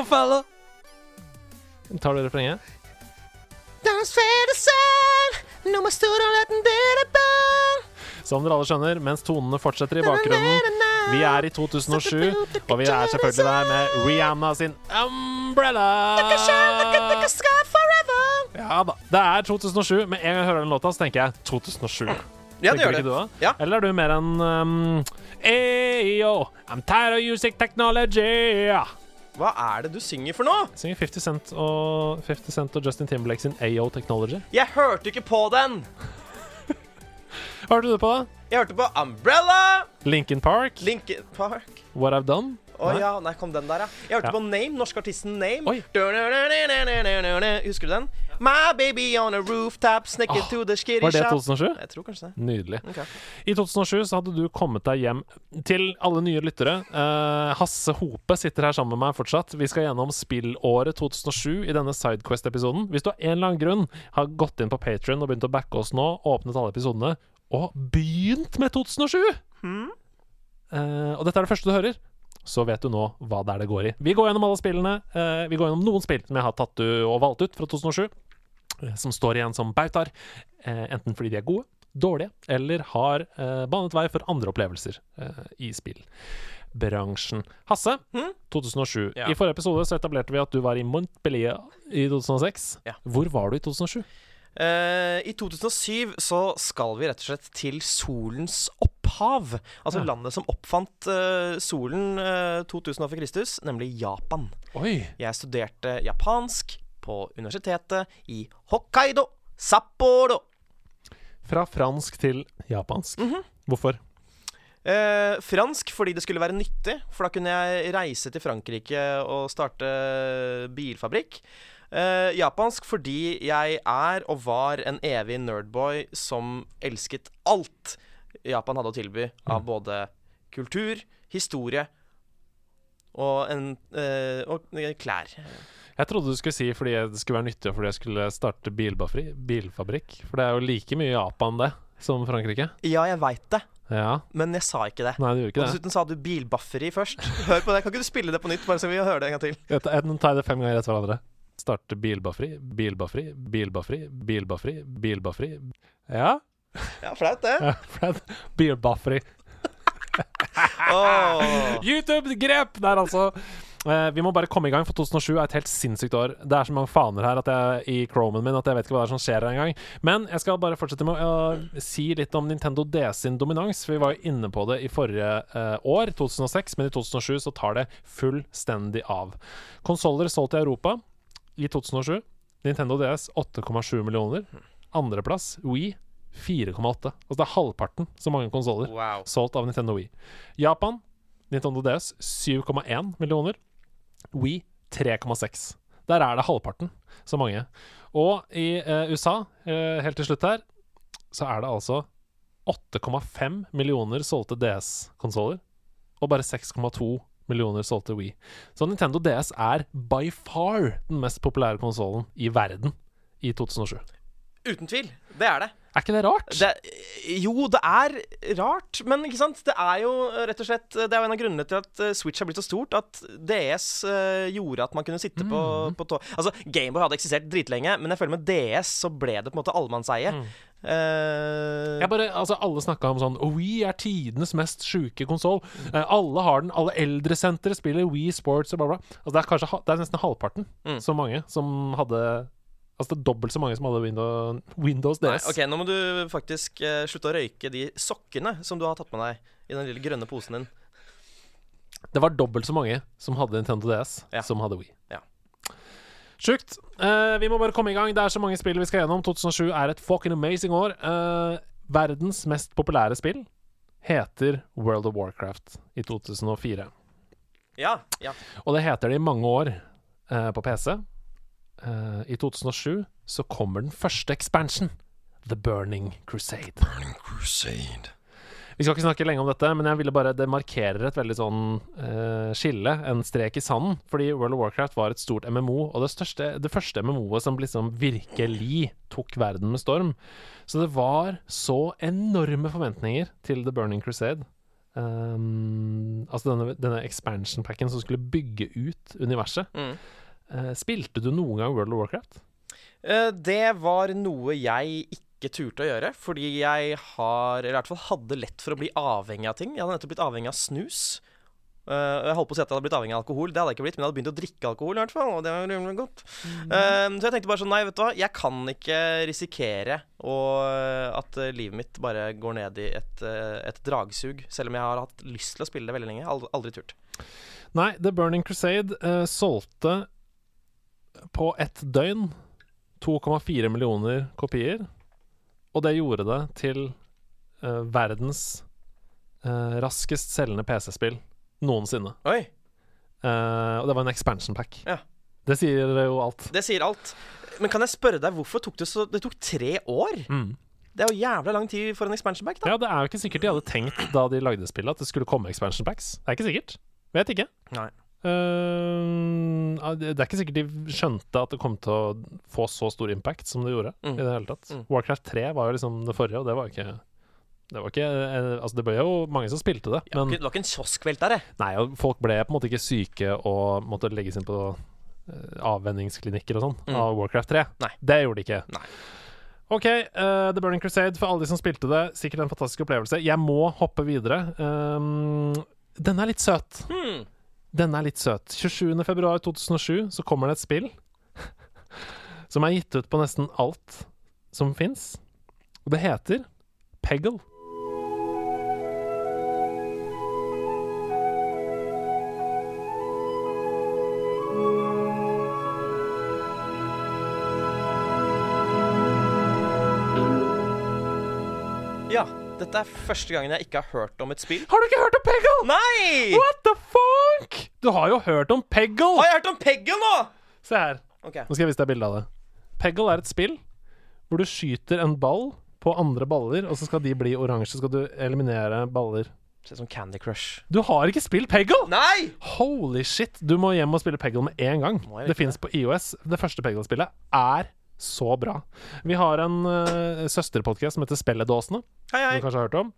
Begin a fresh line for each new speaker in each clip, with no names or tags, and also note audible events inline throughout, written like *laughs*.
Rockefeller. Tar du refrenget? Som dere alle skjønner, mens tonene fortsetter i bakgrunnen. Vi er i 2007, og vi er selvfølgelig der med Rihanna sin Umbrella. Ja da. Det er 2007. Med en gang jeg hører den låta, så tenker jeg 2007.
Ja, det gjør det.
du?
Ja.
Eller er du mer enn um, Ayo, I'm tired of using technology.
Hva er det du synger for nå?
Synger 50 Cent og 50 Cent og Justin Timberlake sin AO Technology.
Jeg hørte ikke på den!
Hørte du på da?
Jeg hørte på Umbrella,
Lincoln Park,
Linkin Park
What I've Done.
Å ja, nei, kom den der, ja. Jeg hørte på Name, norske artisten Name. Husker du den? My baby on a rooftop,
snekker
to the skitty
Var det 2007?
Jeg tror kanskje det.
Nydelig. I 2007 så hadde du kommet deg hjem til alle nye lyttere. Eh, Hasse Hope sitter her sammen med meg fortsatt. Vi skal gjennom spillåret 2007 i denne Sidequest-episoden. Hvis du av en eller annen grunn har gått inn på Patrion og begynt å backe oss nå, åpnet alle episodene og begynt med 2007, eh, og dette er det første du hører, så vet du nå hva det er det går i. Vi går gjennom alle spillene. eh, vi går gjennom noen spill som jeg har tatt u- og valgt ut fra 2007 eh, som står igjen som bautaer, eh, enten fordi de er gode, dårlige, eller har eh, banet vei for andre opplevelser eh, i spillbransjen. Hasse, 2007.
Ja.
I forrige episode så etablerte vi at du var i Montpellier i 2006.
Ja.
Hvor var du i 2007?
Uh, I 2007 så skal vi rett og slett til solens opphav. Altså
Ja.
landet som oppfant uh, solen uh, 2000 år før Kristus, nemlig Japan.
Oi!
Jeg studerte japansk på universitetet i Hokkaido, Sapporo.
Fra fransk til japansk.
Mhm.
Hvorfor?
Eh, fransk fordi det skulle være nyttig, for da kunne jeg reise til Frankrike og starte bilfabrikk. Eh, japansk fordi jeg er og var en evig nerdboy som elsket alt Japan hadde å tilby av både kultur, historie og, en, eh, og klær.
Jeg trodde du skulle si fordi det skulle være nyttig, fordi jeg skulle starte bilfabrikk. For det er jo like mye Japan, det, som Frankrike.
Ja, jeg veit det,
Ja.
men jeg sa ikke det.
Nei, du gjorde
Og
dessuten det.
sa du bilbafferi først. Hør på det. Kan ikke du spille det på nytt, bare så vi hører det en gang til?
Jeg tar- det fem ganger etter hverandre. Starte bilbafferi, bilbafferi, bilbafferi, bilbafferi, bilbafferi. Ja,
Ja, flaut, det. *laughs*
ja for det er bilbafferi. *laughs* YouTube-grep der, altså. Uh, vi må bare komme i gang, for 2007 er et helt sinnssykt år. Det er så mange faner her at jeg, i Chromen min at jeg vet ikke hva det er som skjer her engang. Men jeg skal bare fortsette med å uh, si litt om Nintendo DS sin dominans. For vi var jo inne på det i forrige uh, år, 2006, men i 2007 så tar det fullstendig av. Konsoller solgt i Europa i 2007. Nintendo DS 8,7 millioner. Andreplass Wii 4,8. Altså det er halvparten så mange konsoller
Wow.
solgt av Nintendo Wii. Japan, Nintendo DS 7,1 millioner. Wii 3,6. Der er det halvparten så mange. Og i eh, USA, eh, helt til slutt her, så er det altså 8,5 millioner solgte DS-konsoller. Og bare 6,2 millioner solgte Wii. Så Nintendo DS er by far den mest populære konsollen i verden i 2007.
Uten tvil. Det er det.
Er ikke det rart?
det. Jo, det er rart, men ikke sant? Det er jo rett og slett Det er jo en av grunnene til at eh, Switch har blitt så stort, at DS eh, gjorde at man kunne sitte på, på tå... Altså, Gameboy hadde eksistert dritlenge, men jeg føler med DS så ble det på en måte allemannseie. Eh,
Jeg bare, altså Alle snakka om sånn Wii er tidenes mest sjuke konsoll. Eh, alle har den. Alle eldresentre spiller Wii Sports og bla, bla. Altså, det er kanskje Det er nesten halvparten
Mm.
så mange som hadde Altså det er dobbelt så mange som hadde Windows, Windows
Nei,
DS.
ok, Nå må du faktisk uh, slutte å røyke de sokkene som du har tatt med deg i den lille grønne posen din.
Det var dobbelt så mange som hadde Nintendo DS,
Ja.
som hadde Wii.
Ja.
Sjukt. Uh, vi må bare komme i gang. Det er så mange spill vi skal gjennom. 2007 er et fucking amazing år. Uh, verdens mest populære spill heter World of Warcraft i 2004.
Ja, ja.
Og det heter det i mange år uh, på PC. Eh, I 2007 så kommer den første expansion. The Burning Crusade. Burning Crusade. Vi skal ikke snakke lenge om dette, men jeg ville bare det markerer et veldig sånn uh, skille, en strek i sanden. Fordi World of Warcraft var et stort MMO, og det, største, det første MMO-et som liksom virkelig tok verden med storm. Så det var så enorme forventninger til The Burning Crusade. Um, altså denne, denne expansion packen som skulle bygge ut universet.
Mm.
Eh, spilte du noen gang World of Warcraft?
Eh, det var noe jeg ikke turte å gjøre, fordi jeg har, eller i hvert fall hadde lett for å bli avhengig av ting. Jeg hadde nettopp blitt avhengig av snus. Eh, jeg holdt på å si at jeg hadde blitt avhengig av alkohol. Det hadde jeg ikke blitt, men jeg hadde begynt å drikke alkohol. i hvert fall, og det var rimelig godt. Eh, så jeg tenkte bare sånn, nei, vet du hva, jeg kan ikke risikere å, at livet mitt bare går ned i et, et dragsug, selv om jeg har hatt lyst til å spille det veldig lenge. Aldri, aldri turt.
Nei, The Burning Crusade uh, solgte på ett døgn 2,4 millioner kopier. Og det gjorde det til uh, verdens uh, raskest selgende PC-spill noensinne.
Oi,
Uh, og det var en expansion pack.
Ja.
Det sier jo alt.
det sier alt. Men kan jeg spørre deg, hvorfor tok det så Det tok tre år?
Mm.
Det er jo jævla lang tid for en expansion pack, da.
Ja, det er jo ikke sikkert de hadde tenkt da de lagde spillet, at det skulle komme expansion packs. Det er ikke sikkert. Vet ikke.
Nei.
Ja, det er ikke sikkert de skjønte at det kom til å få så stor impact som det gjorde.
Mm.
I det hele tatt
Mm.
Warcraft 3 var jo liksom det forrige, og det var jo ikke det var ikke, eh, altså det ble jo mange som spilte det, men
det var ikke en kioskvelt der, det.
nei, og folk ble på en måte ikke syke og måtte legges inn på eh, avvenningsklinikker og sånn
Mm.
av Warcraft 3.
Nei.
Det gjorde de ikke.
Nei.
OK, uh, The Burning Crusade, for alle de som spilte det, sikkert en fantastisk opplevelse. Jeg må hoppe videre. Um, den er litt søt.
Hmm.
Den er litt søt. 27.2.2007 så kommer det et spill *laughs* som er gitt ut på nesten alt som fins. Og det heter Peggle.
Dette er første gangen jeg ikke har hørt om et spill.
Har du ikke hørt om Peggle?
Nei!
What the fuck? Du har jo hørt om Peggle!
Har jeg hørt om Peggle nå?!
Se her.
Okay.
Nå skal jeg vise deg bilde av det. Peggle er et spill hvor du skyter en ball på andre baller, og så skal de bli oransje. Så skal du eliminere baller.
Ser ut som Candy Crush.
Du har ikke spilt Peggle!
Nei!
Holy shit! Du må hjem og spille Peggle med en gang.
Må
Det fins på IOS. Det første Peggle-spillet er så bra. Vi har en uh, søsterpodkast som heter Spelledåsene,
Hei, hei.
som du kanskje har hørt om.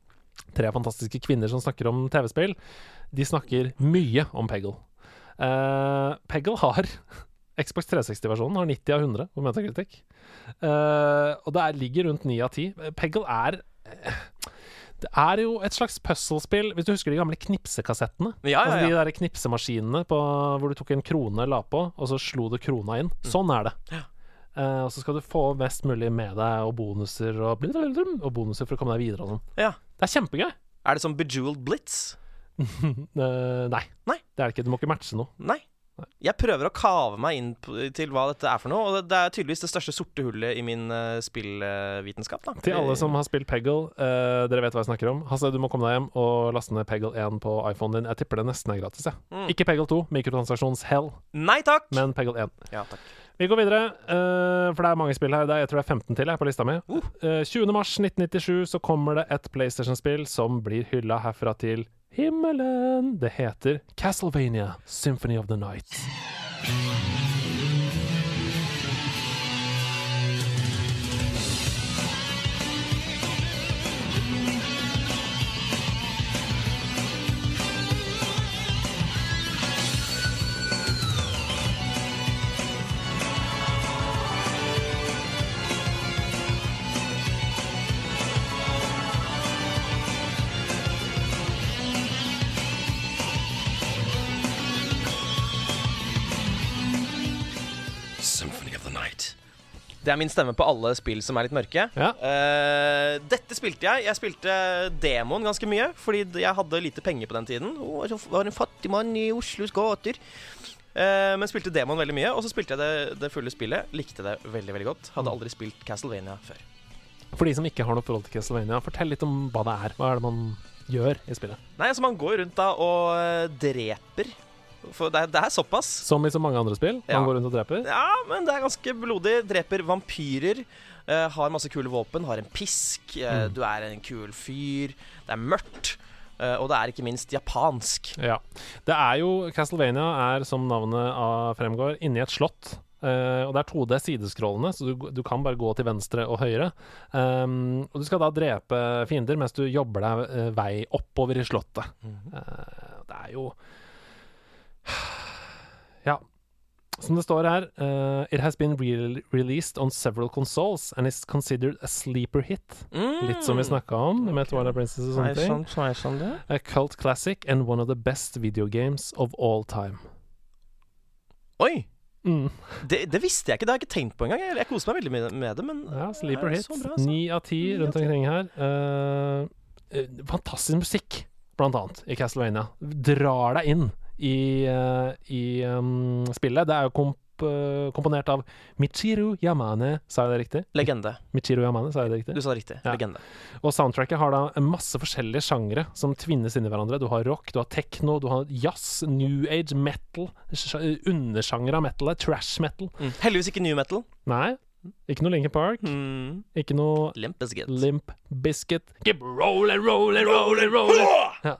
Tre fantastiske kvinner som snakker om TV-spill. De snakker mye om Peggle. Uh, Peggle har *laughs* Xbox 360-versjonen har 90 av 100 på Metacritic. Uh, og det er, ligger rundt 9 av 10. Peggle er eh, Det er jo et slags puzzlespill. Hvis du husker de gamle knipsekassettene?
Ja, ja,
Altså de der knipsemaskinene på, hvor du tok en krone, la på, og så slo du krona inn. Sånn er det.
Ja.
Eh, og så skal du få mest mulig med deg, og bonuser og, og bonuser for å komme deg videre og sånn.
Ja.
Det er kjempegøy.
Er det som Bejeweled Blitz?
uh, *laughs* nei.
Nei.
Det er det ikke. Du må ikke matche noe.
Nei. Jeg prøver å kave meg inn på, til hva dette er for noe, og det, det er tydeligvis det største sorte hullet i min uh, spillvitenskap. da.
Til alle som har spilt Peggle, dere vet hva jeg snakker om. Hasse, du må komme deg hjem og laste ned Peggle 1 på iPhonen din. Jeg tipper det nesten er gratis. jeg.
Mm.
Ikke Peggle 2, mikrotransaksjons hell,
Nei takk!
men Peggle 1.
Ja, takk.
Vi går videre, eh, for det er mange spill her. Er, jeg tror det er 15 til jeg, på lista mi.
Uh.
Eh, 20. mars 1997 så kommer det et PlayStation-spill som blir hylla herfra til himmelen. Det heter Castlevania Symphony of the Night.
Det er min stemme på alle spill som er litt mørke.
Ja.
Uh, dette spilte jeg. Jeg spilte demoen ganske mye, fordi jeg hadde lite penger på den tiden. Oh, jeg var en fattig mann i Oslos gater. Uh, men spilte demoen veldig mye, og så spilte jeg det, det fulle spillet. Likte det veldig veldig godt. Hadde aldri spilt Castlevania før.
For de som ikke har noe forhold til Castlevania, fortell litt om hva det er. Hva er det man gjør i spillet?
Nei, altså Man går rundt da og eh, dreper. For det er, det er såpass.
Som i så mange andre spill.
Ja.
går rundt og dreper.
Ja, men det er ganske blodig. Dreper vampyrer. Uh, har masse kule våpen, har en pisk, Uh,
Mm.
du er en kul fyr, det er mørkt. eh, og det er ikke minst japansk.
Ja. Det er jo Castlevania er, som navnet av fremgår, inni et slott. Uh, og det er 2D sideskrollende, så du, du kan bare gå til venstre og høyre. Um, og du skal da drepe fiender mens du jobber deg uh, vei oppover i slottet. Eh, det er jo *sighs* Ja. Som det står her uh, It has been re released on several consoles and is considered a sleeper hit.
Mm.
Litt som vi snakka om med Twilight Princess og sånne ting.
så er sånn det.
A cult classic and one of the best video games of all time.
Oi!
Mm.
Det, det visste jeg ikke, det har jeg ikke tenkt på engang. Jeg, jeg koser meg veldig med, med det, men
Ja, sleeper hit.
så altså.
Ni av ti rundt omkring her. Eh, fantastisk musikk, blant annet, i Castlevania. Drar deg inn i, eh, i um, spillet. Det er jo komp eh, komponert av Michiru Yamane, sa jeg det riktig?
legende.
Michiru Yamane, sa jeg det riktig?
Du sa det riktig.
Ja.
Legende.
Og soundtracket har da en masse forskjellige sjangre som tvinnes inn i hverandre. Du har rock, du har techno, du har jazz, new age, metal, sj- undersjanger av metal, trash metal.
Mm. Heldigvis ikke new metal.
Nei, ikke noe Linkin Park,
Mm.
ikke noe
Limp Biscuit.
Limp Biscuit. Keep rollin', rollin', rollin', rollin'. Ja.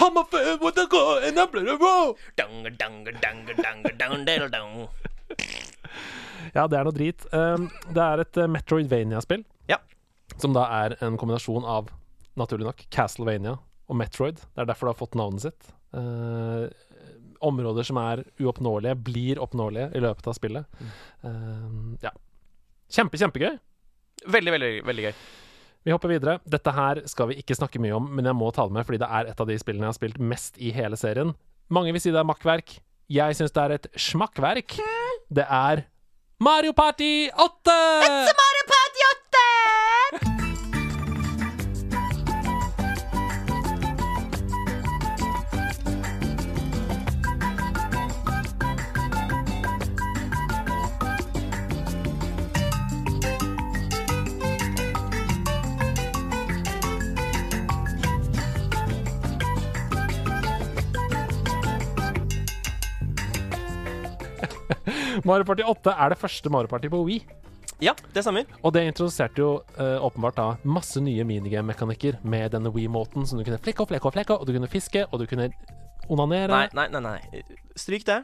I'm a fan with a gun and I'm
dung, dung.
Ja, det er noe drit. Um, det er et uh, Metroidvania-spill.
Ja.
Som da er en kombinasjon av, naturlig nok, Castlevania og Metroid. Det er derfor det har fått navnet sitt. Uh, områder som er uoppnåelige, blir oppnåelige i løpet av spillet. Um, ja. Kjempe, kjempegøy.
Veldig, veldig, veldig gøy.
Vi hopper videre. Dette her skal vi ikke snakke mye om, men jeg må ta det med fordi det er et av de spillene jeg har spilt mest i hele serien. Mange vil si det er makkverk. Jeg syns det er et smakkverk. Det er Mario Party 8!
Mario Party
Mario Party 8 er det første Mario Party på Wii.
Ja, det stemmer.
Og det introduserte jo uh, åpenbart da masse nye minigame-mekanikker med denne Wii-måten, som du kunne flekke og flekke og flekke, og du kunne fiske, og du kunne onanere.
Nei, nei, nei. nei. Stryk det.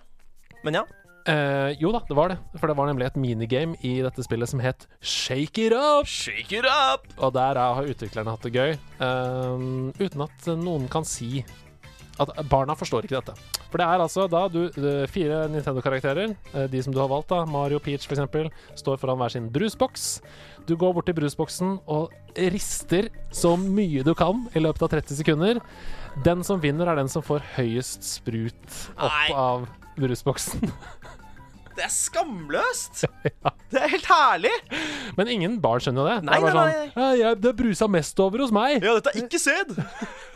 Men ja.
Uh, jo da, det var det. For det var nemlig et minigame i dette spillet som het Shake It Up.
Shake it up!
Og der er- har utviklerne hatt det gøy, Uh, uten at noen kan si at barna forstår ikke dette. For det er altså da du, eh, fire Nintendo-karakterer, eh, de som du har valgt, da, Mario Peach f.eks., står foran hver sin brusboks. Du går bort til brusboksen og rister så mye du kan i løpet av 30 sekunder. Den som vinner, er den som får høyest sprut opp
Nei.
av brusboksen. *laughs*
Det er skamløst! *laughs* Det er helt herlig!
Men ingen barn skjønner jo det.
Nei,
det er bare
nei,
sånn «Ja, jeg, Det brusa mest over hos meg.
Ja, dette er ikke sæd! *laughs*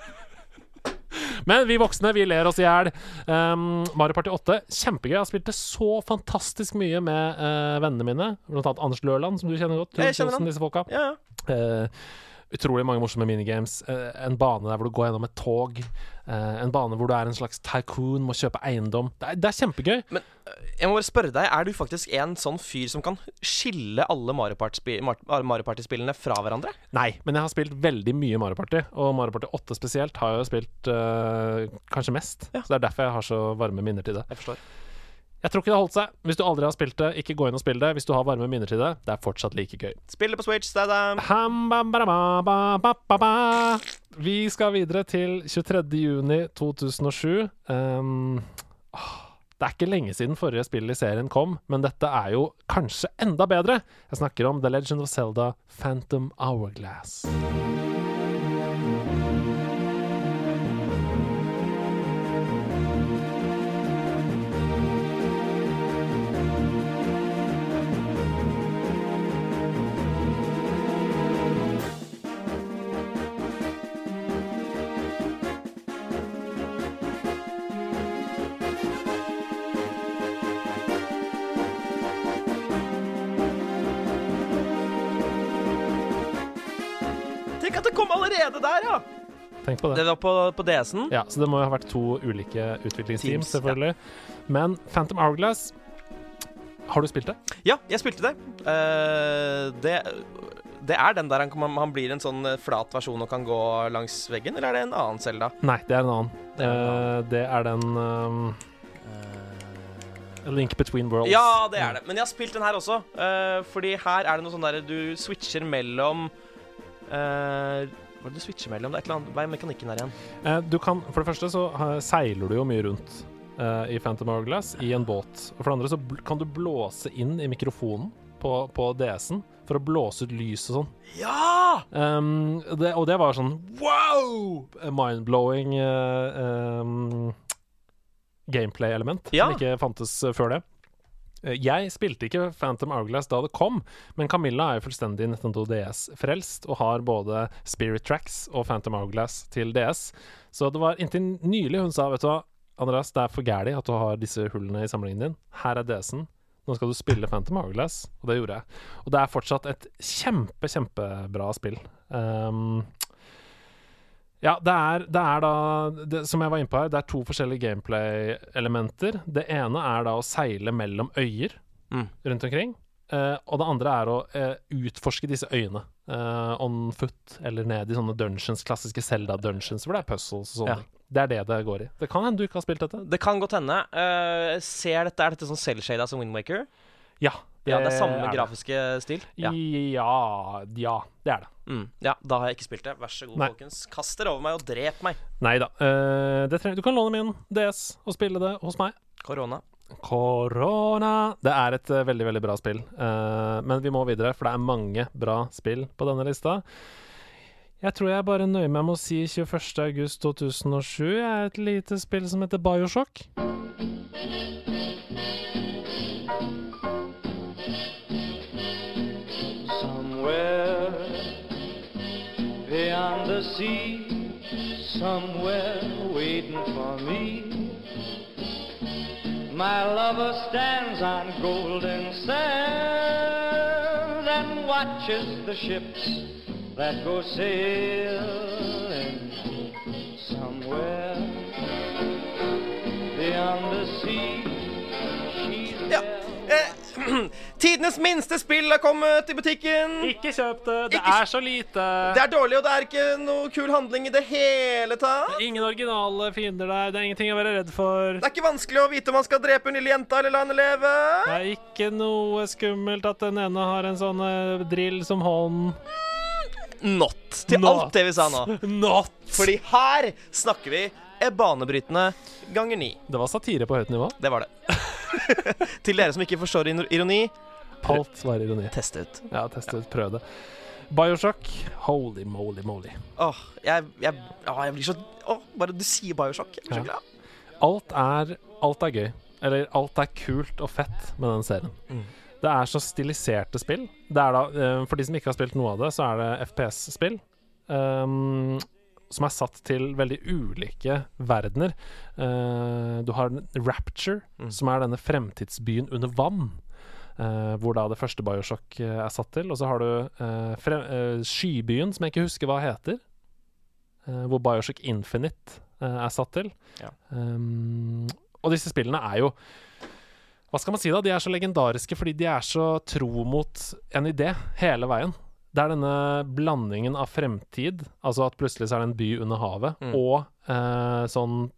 Men vi voksne, vi ler oss i hjel. Um, Mario Party 8, kjempegøy. Jeg har spilt det så fantastisk mye med uh, vennene mine. Blant annet Anders Lørland, som du kjenner godt.
Jeg kjenner han.
Disse folka.
Ja, ja.
Eh, utrolig mange morsomme minigames. Eh, en bane der hvor du går gjennom et tog. Eh, en bane hvor du er en slags tycoon, må kjøpe eiendom. Det er, det er kjempegøy.
Men øh, jeg må bare spørre deg, er du faktisk en sånn fyr som kan skille alle Mario Party-spi- Mar- Mario Party-spillene fra hverandre?
Nei, men jeg har spilt veldig mye Mario Party, og Mario Party 8 spesielt har jeg jo spilt eh, kanskje mest.
Ja.
Så det er derfor jeg har så varme minner til det.
Jeg forstår.
Jeg tror ikke det holdt seg. Hvis du aldri har spilt det, ikke gå inn og spill det. Hvis du har varme minner til det, det er fortsatt like gøy.
Spill det på Switch,
da, da. Vi skal videre til 23. juni 2007. Um, det er ikke lenge siden forrige spill i serien kom, men dette er jo kanskje enda bedre. Jeg snakker om The Legend of Zelda Phantom Hourglass.
Der, ja!
Tenk på det.
Det var på, på DS-en.
Ja, så det må jo ha vært to ulike utviklingsteams,
Teams,
selvfølgelig. Men Phantom Hourglass Har du spilt det?
Ja, jeg spilte det. Uh, det. Det er den der han, han blir en sånn eh, flat versjon og kan gå langs veggen, eller er det en annen Selda?
Nei, det er en annen.
Det er en
Eh, det er den um, Link Between Worlds.
Ja, det er det. Men jeg har spilt den her også. Uh, fordi her er det noe sånn der du switcher mellom eh, Hva er det du switcher mellom? Det er et eller annet Hva er mekanikken her igjen?
Eh, du kan, for det første så eh, seiler du jo mye rundt eh, i Phantom Hourglass i en båt. Og for det andre så kan du blåse inn i mikrofonen på, på DS-en for å blåse ut lys og sånn.
Ja!
Um, det, og det var sånn wow! Mind-blowing uh, um, gameplay-element
Ja.
som ikke fantes før det. Eh, Jeg spilte ikke Phantom Hourglass da det kom, men Camilla er jo fullstendig Nintendo DS-frelst og har både Spirit Tracks og Phantom Hourglass til DS. Så det var inntil nylig hun sa Vet du hva, Andreas, det er for gæli at du har disse hullene i samlingen din. Her er DS-en. Nå skal du spille Phantom Hourglass, og det gjorde jeg. Og det er fortsatt et kjempe, kjempebra spill. Um, ja, det er, det er da det, Som jeg var inne på her, det er to forskjellige gameplay-elementer. Det ene er da å seile mellom øyer
Mm.
rundt omkring. Uh, og det andre er å uh, utforske disse øyene uh, on foot, eller ned i sånne dungeons, klassiske Zelda-dungeons, hvor det er puzzles og sånne
Ja.
Det er det det går i. Det kan hende du ikke har spilt dette.
Det kan godt hende. Ser dette, Er dette sånn cell-shada som Windwaker?
Ja,
Ja, det er samme
er
grafiske stil? Ja.
Ja, ja, det er det.
Mm. ja, da har jeg ikke spilt det. Vær så god,
Nei.
folkens. Kast dere over meg og drep meg.
Nei da. Uh, du kan låne min DS og spille det hos meg.
Korona.
Korona Det er et uh, veldig, veldig bra spill. Uh, men vi må videre, for det er mange bra spill på denne lista. Jeg tror jeg bare nøyer meg med å si 21.8.2007 er et lite spill som heter Bioshock.
The sea, somewhere waiting for me. My lover stands on golden sand and watches the ships that go sailing somewhere beyond the sea. She's
Ja. Eh, *clears throat* tidenes minste spill er kommet i butikken.
Ikke kjøp det! Det
Ikke-
er så lite!
Det er dårlig, og det er ikke noe kul handling i det hele tatt.
Ingen originale fiender der. Det er ingenting å være redd for.
Det er ikke vanskelig å vite om man skal drepe en lille jente eller la henne leve.
Det er ikke noe skummelt at den ene har en sånn eh, drill som hånd.
Not til
Not.
alt det vi sa nå.
Not!
Fordi her snakker vi er banebrytende ganger ni.
Det var satire på høyt nivå.
Det var det. *laughs* til dere som ikke forstår ironi,
Alt var ironi.
test ut.
Ja, test ut, prøv det. Bioshock, holy moly moly.
Åh, jeg, jeg, åh, jeg blir så Åh, bare du sier Bioshock. Jeg blir så glad.
Alt er, alt er gøy. Eller alt er kult og fett med den serien.
Mm.
Det er så stiliserte spill. Det er da, eh, for de som ikke har spilt noe av det, så er det FPS-spill. ehm, som er satt til veldig ulike verdener. Uh, du har Rapture,
Mm.
som er denne fremtidsbyen under vann. Uh, hvor da det første Bioshock eh, er satt til. Og så har du Skybyen, som jeg ikke husker hva heter. hvor Bioshock Infinite er satt til.
Ja.
Um, og disse spillene er jo Hva skal man si, da? De er så legendariske fordi de er så tro mot en idé hele veien. Det er denne blandingen av fremtid, altså at plutselig så er det en by under havet,
Mm.
og eh, sånn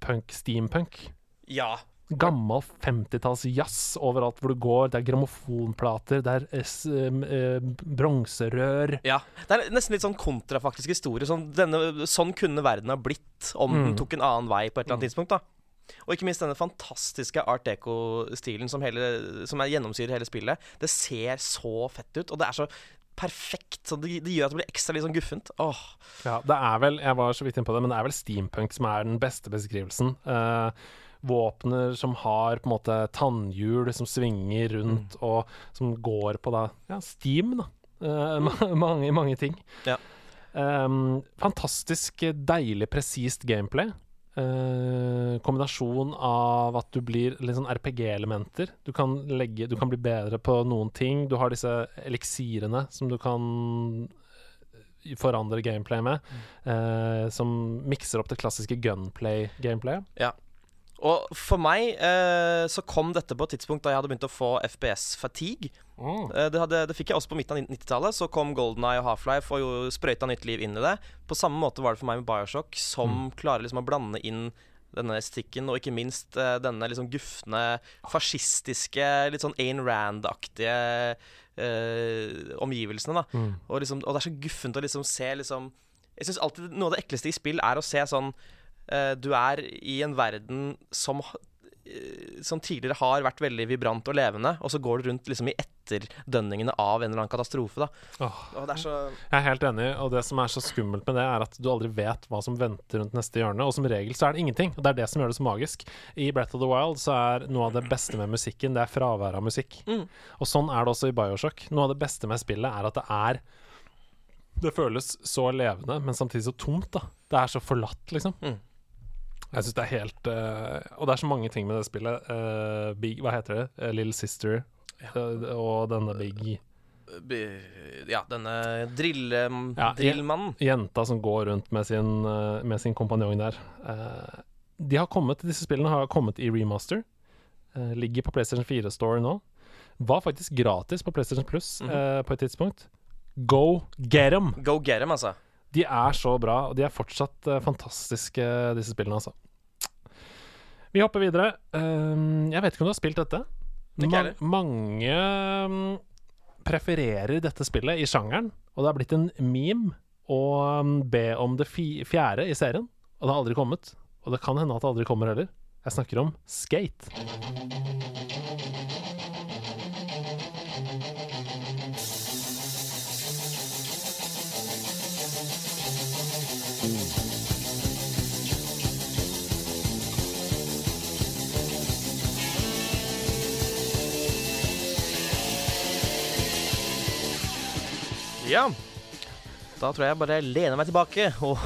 punk, steampunk.
Ja.
Gammel 50-talls jazz overalt hvor du går. Det er grammofonplater, det er eh, eh, bronserør.
ja. Det er nesten litt sånn kontrafaktisk historie. Sånn, denne, sånn kunne verden ha blitt om den
Mm.
tok en annen vei på et eller annet tidspunkt. da Og ikke minst denne fantastiske art deco-stilen som, som er gjennomsyrer hele spillet. Det ser så fett ut, og det er så perfekt. Så det, det gjør at det blir ekstra litt sånn guffent. Åh,
Ja, det er vel Jeg var så vidt inne på det, men det er vel steampunk som er den beste beskrivelsen. Uh, våpner som har på en måte tannhjul som svinger rundt, og som går på da Ja, steam, da. Uh, mm. *laughs* mange, mange ting.
Ja.
Um, fantastisk deilig, presist gameplay. Eh, kombinasjon av at du blir litt sånn RPG-elementer. Du Du kan bli bedre på noen ting. Du har disse eliksirene som du kan eh, forandre gameplay med, eh, som mikser opp det klassiske gunplay-gameplayet.
Og for meg eh, så kom dette på et tidspunkt da jeg hadde begynt å få FPS-fatigue.
Mm.
Eh, det, det fikk jeg også på midten av 90-tallet. Så kom Golden Eye og Half-Life og jo sprøyta nytt liv inn i det. På samme måte var det for meg med Bioshock, som klarer liksom å blande inn denne estetikken, og ikke minst eh, denne liksom gufne, fascistiske, litt sånn Ayn Rand-aktige eh, omgivelsene. da
Mm.
og, liksom, og det er så guffent å liksom se liksom Jeg syns alltid noe av det ekleste i spill er å se sånn Du er i en verden som eh, som tidligere har vært veldig vibrant og levende, og så går du rundt liksom i etterdønningene av en eller annen katastrofe. det er så
Jeg er helt enig, og det som er så skummelt med det, er at du aldri vet hva som venter rundt neste hjørne, og som regel så er det ingenting. Og det er det som gjør det så magisk. I Breath of the Wild så er noe av det beste med musikken, det er fraværet av musikk.
Mm.
Og sånn er det også i Bioshock. Noe av det beste med spillet er at det er Det føles så levende, men samtidig så tomt, da. Det er så forlatt, liksom.
Mm.
Jeg syns det er helt uh, Og det er så mange ting med det spillet. Uh, big, hva heter det? Uh, Little Sister og denne Big
Ja, denne drill,
Ja,
drillmannen.
jenta som går rundt med sin, med sin kompanjong der. De har kommet, Disse spillene har kommet i remaster. Ligger på PlayStation 4 Store nå. Var faktisk gratis på PlayStation Plus
mm
-hmm. på et tidspunkt. Go get them!
Go get them, altså.
De er så bra, og de er fortsatt fantastiske, disse spillene, altså. Vi hopper videre. Eh, jeg vet ikke om du har spilt dette?
Ikke
Ma mange mm, prefererer dette spillet i sjangeren, og det har blitt en meme å mm, be om det fjerde i serien, og det har aldri kommet. Og det kan hende at det aldri kommer heller. Jeg snakker om Skate.
Ja. Da tror jeg bare lener meg tilbake og,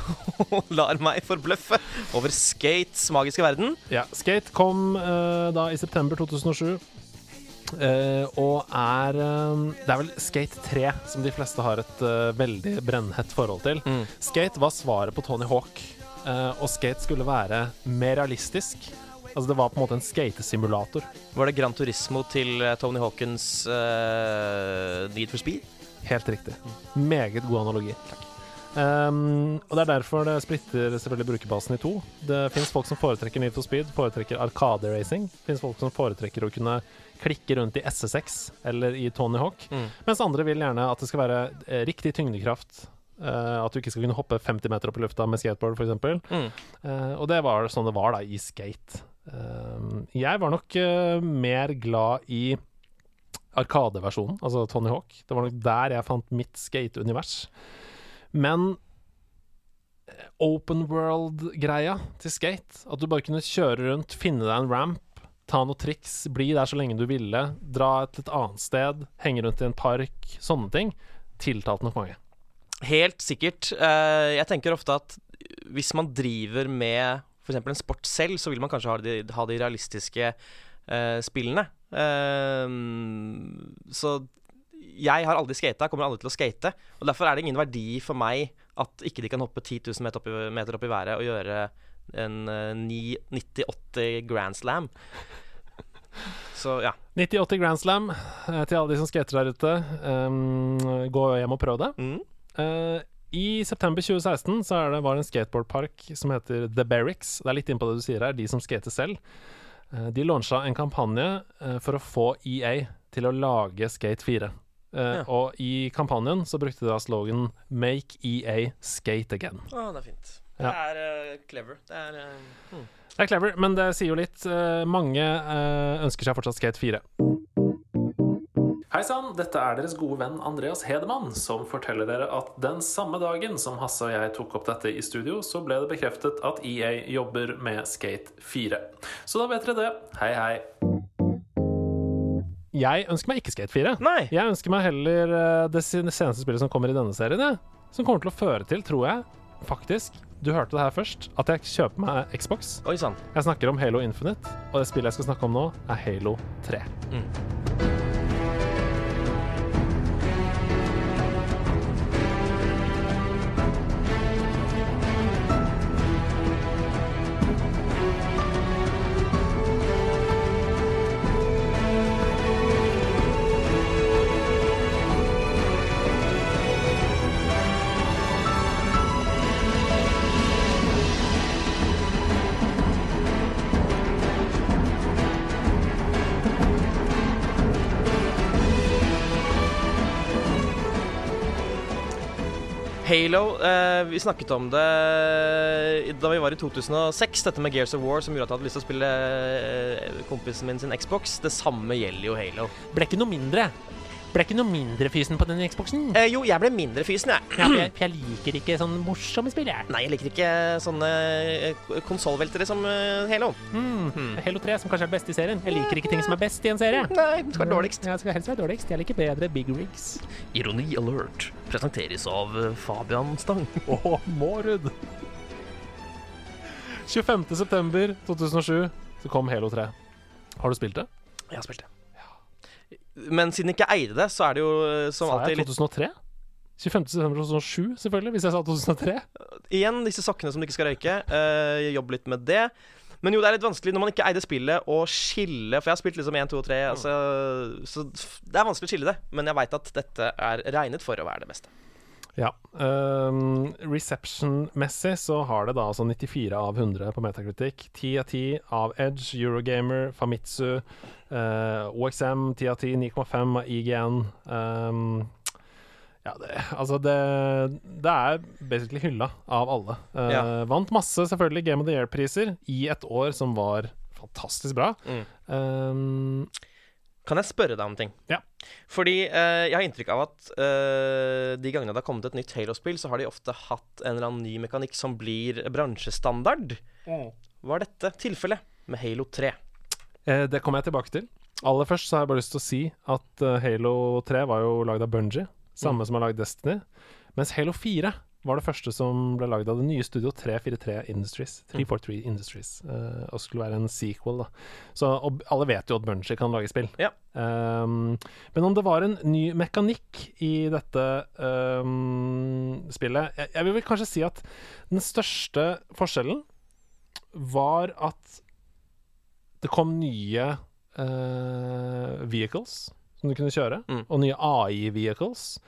og *laughs* lar meg forbløffe over Skates magiske verden.
Ja, Skate kom eh, da i september 2007. eh, og er eh, Det er vel Skate 3 som de fleste har et eh, veldig brennhett forhold til.
Mm.
Skate var svaret på Tony Hawk, eh, og Skate skulle være mer realistisk. Altså Det var på en måte en skatesimulator.
Var det Gran Turismo til eh, Tony Hawkins Need for Speed?
Helt riktig. Meget god analogi. Um, og Det er derfor det splitter selvfølgelig brukerbasen i to. Det fins folk som foretrekker Need for Speed, foretrekker Arkade-racing. Det fins folk som foretrekker å kunne klikke rundt i SSX eller i Tony Hawk.
Mm.
Mens andre vil gjerne at det skal være eh, riktig tyngdekraft. Uh, at du ikke skal kunne hoppe 50 meter opp i lufta med skateboard, f.eks.
Mm.
Uh, og det var sånn det var da i skate. Uh, jeg var nok mer glad i Arkadeversjonen, altså Tony Hawk. Det var nok der jeg fant mitt skate-univers. Men eh, open world-greia til skate, at du bare kunne kjøre rundt, finne deg en ramp, ta noen triks, bli der så lenge du ville, dra et annet sted, henge rundt i en park, sånne ting, tiltalte nok mange.
Helt sikkert. Eh, jeg tenker ofte at hvis man driver med f.eks. en sport selv, så vil man kanskje ha de, ha de realistiske eh, spillene. Eh, så jeg har aldri skata, kommer aldri til å skate. Og derfor er det ingen verdi for meg at ikke de kan hoppe 10 000 meter opp i, meter opp i været og gjøre en eh, 90-80 Grand Slam. *laughs* Så ja.
90-80 Grand Slam eh, til alle de som skater der ute. Um, gå hjem og prøv det.
Mm.
Uh, I september 2016 så er det, var det en skateboardpark som heter The Barracks. Det er litt innpå det du sier her, de som skater selv. Eh, de lansa en kampanje eh, for å få EA til å lage Skate 4. Eh,
Ja.
Og i kampanjen så brukte de da slogan 'Make EA skate again'.
Å, det er fint. Det er uh, clever. Det er uh, hmm.
Det er clever, men det sier jo litt. Mange ønsker seg fortsatt Skate 4. Hei sann, dette er deres gode venn Andreas Hedemann som forteller dere at den samme dagen som Hasse og jeg tok opp dette i studio, så ble det bekreftet at EA jobber med Skate 4. Så da vet dere det. Hei, hei. Jeg ønsker meg ikke Skate 4.
Nei.
Jeg ønsker meg heller eh, det seneste spillet som kommer i denne serien, Ja. Som kommer til å føre til, tror jeg, faktisk Du hørte det her først, at jeg kjøper meg Xbox.
Oi sant.
Jeg snakker om Halo Infinite, og det spillet jeg skal snakke om nå, er Halo 3.
Halo eh, Vi snakket om det da vi var i 2006, dette med Gears of War som gjorde at jeg hadde lyst til å spille eh, kompisen min sin Xbox. Det samme gjelder jo Halo.
Ble ikke noe mindre. Ble ikke noe mindre fysen på den Xboxen.
Eh, jo, jeg ble mindre fysen, jeg.
Ja, for jeg, for jeg liker ikke sånn morsomme spill, jeg.
Nei, jeg liker ikke sånne eh, konsollveltere som eh, Halo.
Mm. Halo 3, som kanskje er det beste i serien. Jeg liker ikke ting som er best i en serie.
Nei, det skal være dårligst.
Det skal helst være dårligst. Jeg liker bedre big rigs.
Ironi alert presenteres av eh, Fabian Stang. *laughs*
Åh, Mårud. 25.9.2007 så kom Halo 3. Har du spilt det?
Jeg har spilt det. Men siden jeg ikke eide det, så er det jo eh, som
Sa
alltid
jeg
litt
2003? 25.9.2007, selvfølgelig, hvis jeg sa 2003.
Igjen disse sokkene som du ikke skal røyke. Uh, Jobb litt med det. Men jo, det er litt vanskelig når man ikke eide spillet, å skille For jeg har spilt liksom 1, 2 og 3, altså, så det er vanskelig å skille det. Men jeg veit at dette er regnet for å være det beste.
Ja. Um, Reception-messig så har det da altså 94 av 100 på Metacritic. 10 av 10 av Edge, Eurogamer, Famitsu, uh, OXM 10 av 10, 9,5 av IGN. Um, ja, det, altså det, det er basically hylla av alle. Uh,
Ja.
Vant masse, selvfølgelig, Game of the Year-priser i et år som var fantastisk bra.
Mm.
Um,
Kan jeg spørre deg om ting?
Ja.
Fordi eh, jeg har inntrykk av at eh, de gangene det har kommet et nytt Halo-spill, så har de ofte hatt en eller annen ny mekanikk som blir bransjestandard. Var dette tilfellet med Halo 3?
Eh, det kommer jeg tilbake til. Aller først så har jeg bare lyst til å si at eh, Halo 3 var jo lagd av Bungie, samme som har lagd Destiny. Mens Halo 4 var det første som ble lagd av det nye studio 343 Industries. 343 Industries. uh, og skulle være en sequel, da. Så, og alle vet jo at Bunji kan lage spill.
Ja.
Um, men om det var en ny mekanikk i dette um, spillet jeg, jeg vil vel kanskje si at den største forskjellen var at det kom nye uh, vehicles som du kunne kjøre,
Mm.
og nye AI-vehicles.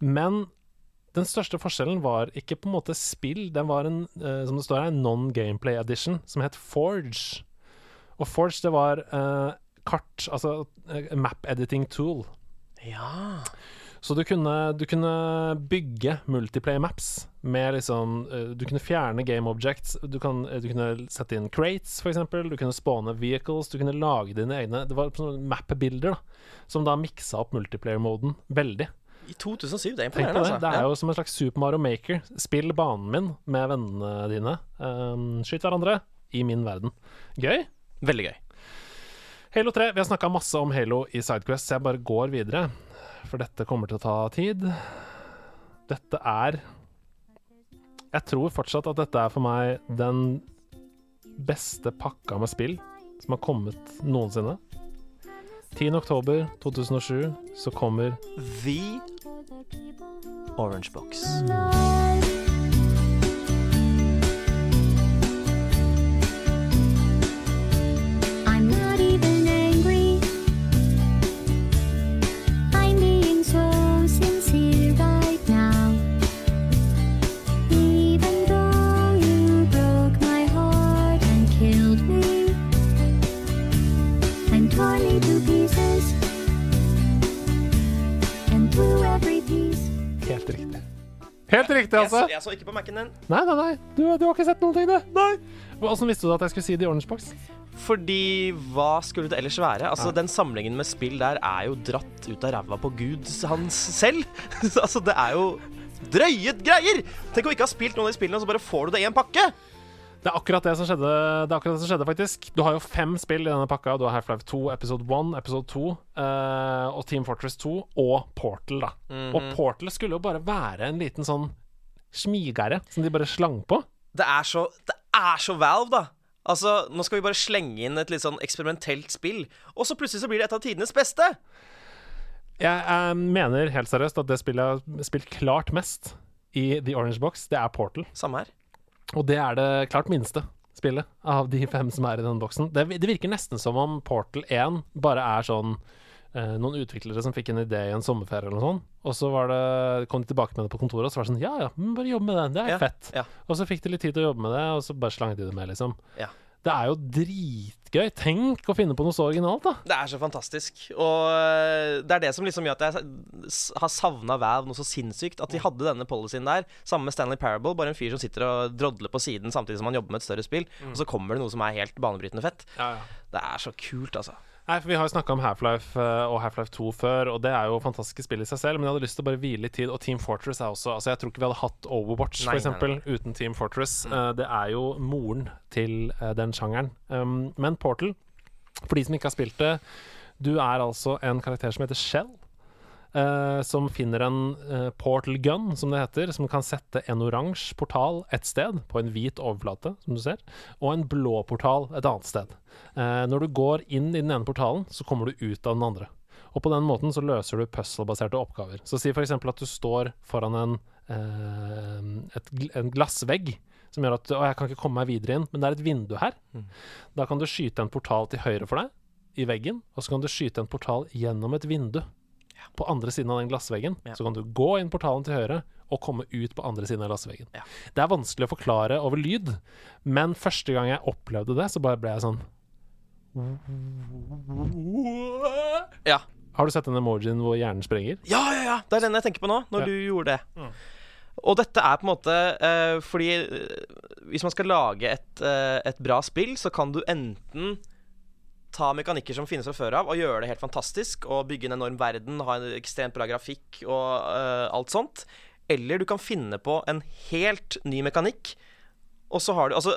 Men den største forskjellen var ikke på en måte spill, den var en, uh, som det står her, non-gameplay edition, som het Forge. Og Forge, det var uh, kart, altså uh, map editing tool.
Ja.
Så du kunne, du kunne bygge multiplayer maps med liksom Du kunne fjerne game objects. Du, kan, du kunne sette inn crates, f.eks. Du kunne spåne vehicles. Du kunne lage dine egne Det var sånne map-bilder da som da miksa opp multiplayer-moden veldig.
I 2007. Det er imponerende.
det.
altså.
Det er jo som en slags Super Mario Maker. Spill banen min med vennene dine. Um, skyt hverandre i min verden. Gøy.
Veldig gøy.
Halo 3. Vi har snakka masse om Halo i Sidequest, så jeg bare går videre. For dette kommer til å ta tid. Dette er Jeg tror fortsatt at dette er for meg den beste pakka med spill som har kommet noensinne. 10. oktober 2007 så kommer
The Orange Box.
Helt riktig. Helt riktig, altså!
Jeg, jeg så ikke på Mac-en din.
Nei, nei, nei. Du, du har ikke sett noen ting, du. Nei. Åssen visste du at jeg skulle si The Orange Box?
Fordi hva skulle det ellers være? Altså, Den samlingen med spill der er jo dratt ut av ræva på Gud hans selv. *laughs* altså, det er jo drøye greier! Tenk å ikke ha spilt noen av de spillene, og så bare får du det i en pakke!
Det er akkurat det som skjedde, det er akkurat det som skjedde faktisk. Du har jo fem spill i denne pakka. Du har Half-Life 2, Episode 1, Episode 2 uh, og Team Fortress 2 og Portal, da. Og Portal skulle jo bare være en liten sånn smigere som de bare slang på.
Det er så, det er så Valve, da. Altså, Nå skal vi bare slenge inn et litt sånn eksperimentelt spill, og så plutselig så blir det et av tidenes beste!
Jeg eh, mener helt seriøst at det spillet jeg har spilt klart mest i The Orange Box, det er Portal.
Samme her.
Og det er det klart minste spillet av de fem som er i denne boksen. Det, det virker nesten som om Portal 1 bare er sånn eh, noen utviklere som fikk en idé i en sommerferie eller noe sånt, og så var det, kom de tilbake med det på kontoret, og så var det sånn Ja ja, bare jobb med det, det er
Ja,
fett.
ja.
Og så fikk de litt tid til å jobbe med det, og så bare slang de det med, liksom.
Ja.
Det er jo dritgøy. Tenk å finne på noe så originalt, da.
Det er så fantastisk. Og øh, det er det som liksom gjør at jeg har savna Vav noe så sinnssykt. At de hadde denne policyen der, Samme med Stanley Parable. Bare en fyr som sitter og drodler på siden samtidig som han jobber med et større spill. Og så kommer det noe som er helt banebrytende fett. Det er så kult, altså.
Nei, for Vi har jo snakka om Half-Life eh, og Half-Life 2 før, og det er jo fantastiske spill i seg selv, men jeg hadde lyst til å bare hvile litt tid. Og Team Fortress er også Altså Jeg tror ikke vi hadde hatt Overwatch
Nei,
for
nei,
eksempel, uten Team Fortress. Eh, det er jo moren til eh, den sjangeren. Um, men Portal, for de som ikke har spilt det Du er altså en karakter som heter Shell. Eh, som finner en eh, portal gun, som det heter, som kan sette en oransje portal et sted, på en hvit overflate, som du ser, og en blå portal et annet sted. Eh, når du går inn i den ene portalen, så kommer du ut av den andre. Og på den måten så løser du puzzle-baserte oppgaver. Så si f.eks. at du står foran en, eh, et, en glassvegg som gjør at Å, jeg kan ikke komme meg videre inn, men det er et vindu her. Da kan du skyte en portal til høyre for deg, i veggen, og så kan du skyte en portal gjennom et vindu. På andre siden av den glassveggen. Så kan du gå inn portalen til høyre og komme ut på andre siden av glassveggen. Det er vanskelig å forklare over lyd, men første gang jeg opplevde det, så bare ble jeg sånn
Ja.
Har du sett den emojien hvor hjernen sprenger?
Ja, ja, ja. Det er den jeg tenker på nå, når
Ja.
du gjorde det. Og dette er på en måte uh, fordi eh, hvis man skal lage et, uh, et bra spill, så kan du enten ta mekanikker som finnes fra før av, og gjøre det helt fantastisk, og bygge en enorm verden, ha en ekstremt bra grafikk og uh, alt sånt. Eller du kan finne på en helt ny mekanikk. Og så har du, altså,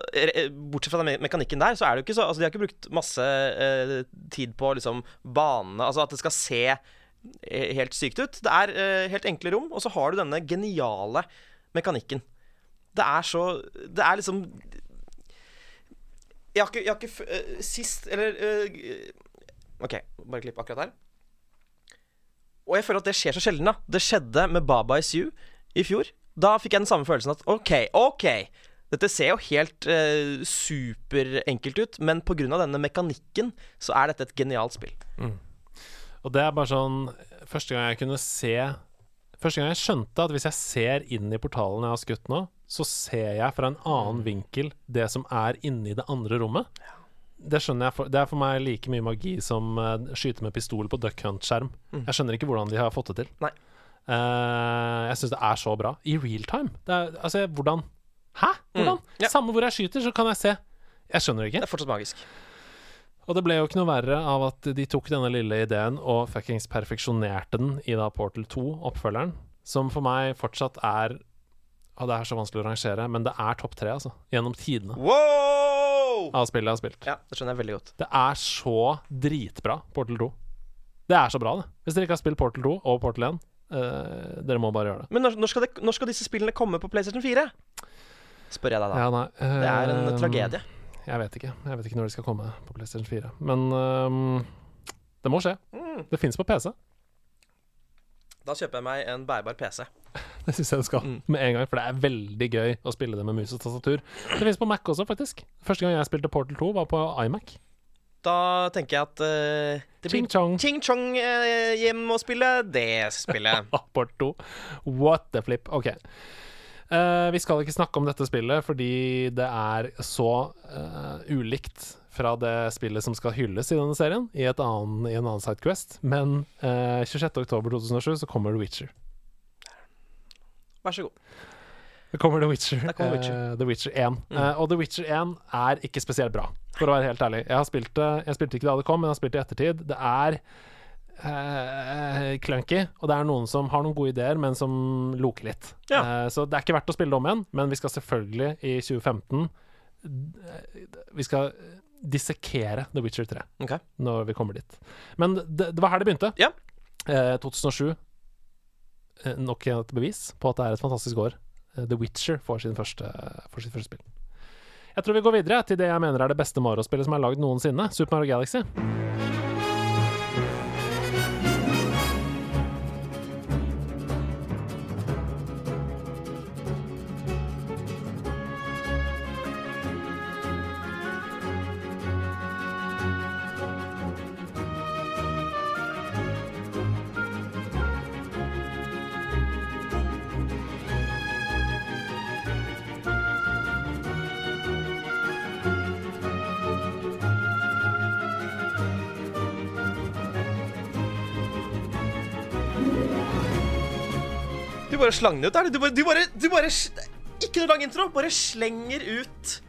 Bortsett fra den mekanikken der, så er det jo ikke så altså, De har ikke brukt masse uh, tid på liksom banene Altså at det skal se eh, helt sykt ut. Det er uh, helt enkle rom, og så har du denne geniale mekanikken. Det er så Det er liksom Jeg har ikke, jeg har ikke eh, Sist Eller uh, OK, bare klipp akkurat her. Og jeg føler at det skjer så sjelden. da Det skjedde med Baba Is You i fjor. Da fikk jeg den samme følelsen at OK, OK. Dette ser jo helt uh, superenkelt ut, men pga. denne mekanikken så er dette et genialt spill.
Og det er bare sånn Første gang jeg kunne se Første gang jeg skjønte at hvis jeg ser inn i portalen jeg har skutt nå, så ser jeg fra en annen vinkel det som er inni det andre rommet. Det skjønner jeg for, Det er for meg like mye magi som uh, skyte med pistol på Duck Hunt-skjerm. Jeg skjønner ikke hvordan de har fått det til. Eh, jeg syns det er så bra. I real time. Er, altså, hvordan Hæ? Hvordan?
Ja.
Samme hvor jeg skyter, så kan jeg se. Jeg skjønner det ikke.
Det er fortsatt magisk.
Og det ble jo ikke noe verre av at de tok denne lille ideen og fuckings perfeksjonerte den i da Portal 2, oppfølgeren, som for meg fortsatt er Og det er så vanskelig å rangere, men det er topp tre, altså. Gjennom tidene
Wow!
av spillet jeg har spilt.
Ja, det skjønner jeg veldig godt.
Det er så dritbra, Portal 2. Det er så bra, det. Hvis dere ikke har spilt Portal 2 og Portal 1, uh, dere må bare gjøre det.
Men når, når, skal det, når skal disse spillene komme på PlayStation 4? Spør jeg deg da.
Ja, nei,
Det er en
eh,
tragedie.
Jeg vet ikke. Jeg vet ikke når de skal komme på PlayStation 4. Men ehm, det må skje.
Mm.
Det fins på PC.
Da kjøper jeg meg en bærbar PC. *laughs*
Det syns jeg det skal
Mm.
med en gang, for det er veldig gøy å spille det med mus og tastatur. Det fins på Mac også, faktisk. Første gang jeg spilte Portal 2, var på iMac.
Da tenker jeg at uh, det
Ching-chong
Ching Chong uh, hjem og spille det spillet. *laughs*
Port Portal 2. What the flip. OK. Uh, vi skal ikke snakke om dette spillet fordi det er så ulikt fra det spillet som skal hylles i denne serien, i, et annen, i en annen Sidequest. Men eh, 26.10.2007 så kommer The Witcher.
Vær så god.
Det kommer The Witcher.
Der kommer Witcher.
eh, The Witcher 1. Eh, og The Witcher 1 er ikke spesielt bra, for å være helt ærlig. Jeg har spilt det Jeg spilte ikke da det kom, men jeg har spilt det i ettertid. Det er eh, clunky, og det er noen som har noen gode ideer, men som loker litt.
Ja.
Eh, så det er ikke verdt å spille det om igjen, men vi skal selvfølgelig i 2015 eh, Vi skal dissekere The Witcher 3
okay.
når vi kommer dit. Men det, det var her det begynte.
Ja.
Eh, 2007. Eh, nok et bevis på at det er et fantastisk år. Eh, The Witcher får, sin første, får sitt første spill. Jeg tror vi går videre til det jeg mener er det beste Mario-spillet som er lagd noensinne. Super Mario Galaxy.
Bare slang den ut, er? Du bare, du bare, du bare Ikke noe lang intro, bare slenger ut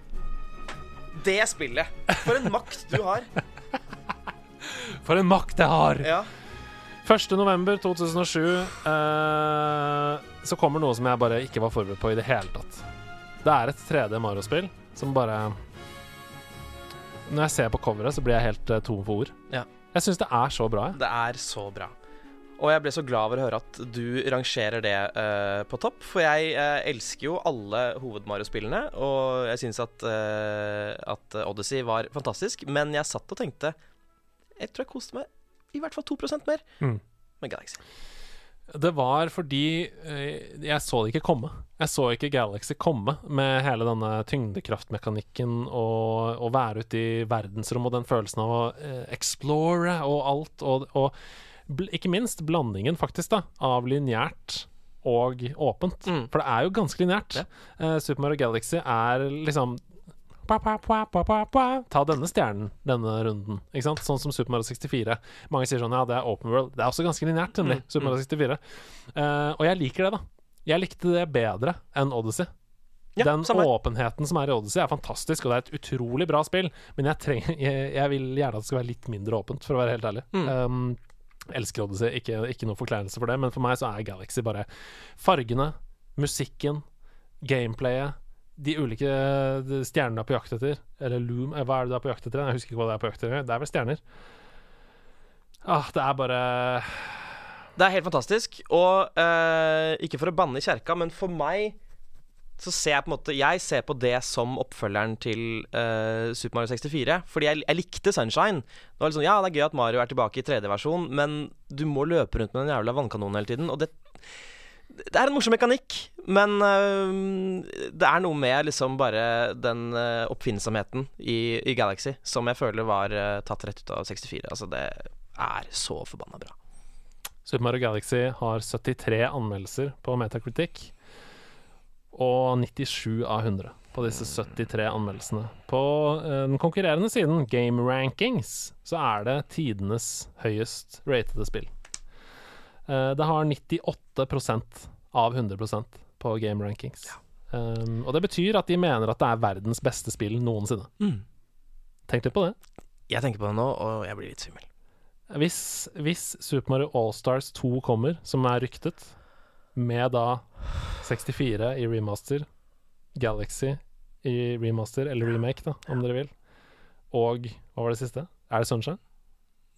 det spillet. For en makt du har. *laughs*
For en makt jeg har!
Ja.
1. november 2007 eh, så kommer noe som jeg bare ikke var forberedt på i det hele tatt. Det er et 3D Mario-spill som bare Når jeg ser på coveret, så blir jeg helt eh, tom for ord.
Ja.
Jeg syns det er så bra.
Det er så bra. Og jeg ble så glad over å høre at du rangerer det uh, på topp. For jeg uh, elsker jo alle hoved-Mario-spillene, og jeg syns at, uh, at Odyssey var fantastisk. Men jeg satt og tenkte Jeg tror jeg koste meg i hvert fall 2 mer
Mm.
med Galaxy.
Det var fordi jeg så det ikke komme. Jeg så ikke Galaxy komme med hele denne tyngdekraftmekanikken og å være ute i verdensrommet og den følelsen av å explore og alt. Og, og ikke minst blandingen, faktisk, da, av lineært og åpent.
Mm.
For det er jo ganske lineært.
Ja.
Uh, Super Mario Galaxy er liksom pa, pa, pa. Ta denne stjernen denne runden. Ikke sant? Sånn som Super Mario 64. Mange sier sånn ja, det er open world. Det er også ganske lineært, nemlig.
Mm,
Super Mario 64. Uh, og jeg liker det, da. Jeg likte det bedre enn Odyssey.
Ja,
Den
samme
åpenheten som er i Odyssey, er fantastisk, og det er et utrolig bra spill, men jeg, trenger, jeg, jeg vil gjerne at det skal være litt mindre åpent, for å være helt ærlig.
Mm.
Um, elsker Odyssey, ikke, ikke noe forkleinelse for det, men for meg så er Galaxy bare fargene, musikken, gameplayet, de ulike stjernene du er på jakt etter. Eller Loom, eh, hva er det du er på jakt etter? Jeg husker ikke hva det er på jakt etter. Det er vel stjerner. Ah, det er bare
Det er helt fantastisk. Og eh, ikke for å banne i kjerka, men for meg så ser jeg på en måte Jeg ser på det som oppfølgeren til uh, Super Mario 64. Fordi jeg, jeg likte Sunshine. Det var sånn, Ja, det er gøy at Mario er tilbake i 3D-versjon, men du må løpe rundt med den jævla vannkanonen hele tiden. Og det det er en morsom mekanikk, men uh, det er noe med liksom bare den uh, oppfinnsomheten i, i Galaxy som jeg føler var tatt rett ut av 64. Altså, det er så forbanna bra.
Super Mario Galaxy har 73 anmeldelser på Metacritic, og 97 av 100 på disse 73 anmeldelsene. På eh, den konkurrerende siden, Game Rankings, så er det tidenes høyest ratede spill. Eh, det har 98% av 100% på Game Rankings. Um, og det betyr at de mener at det er verdens beste spill noensinne. Tenk litt på det.
Jeg tenker på det nå, og jeg blir litt svimmel.
Hvis, hvis Super Mario Allstars 2 kommer, som er ryktet, med da 64 i remaster, Galaxy i remaster, eller remake, da, om dere vil, og hva var det siste? Er det Sunshine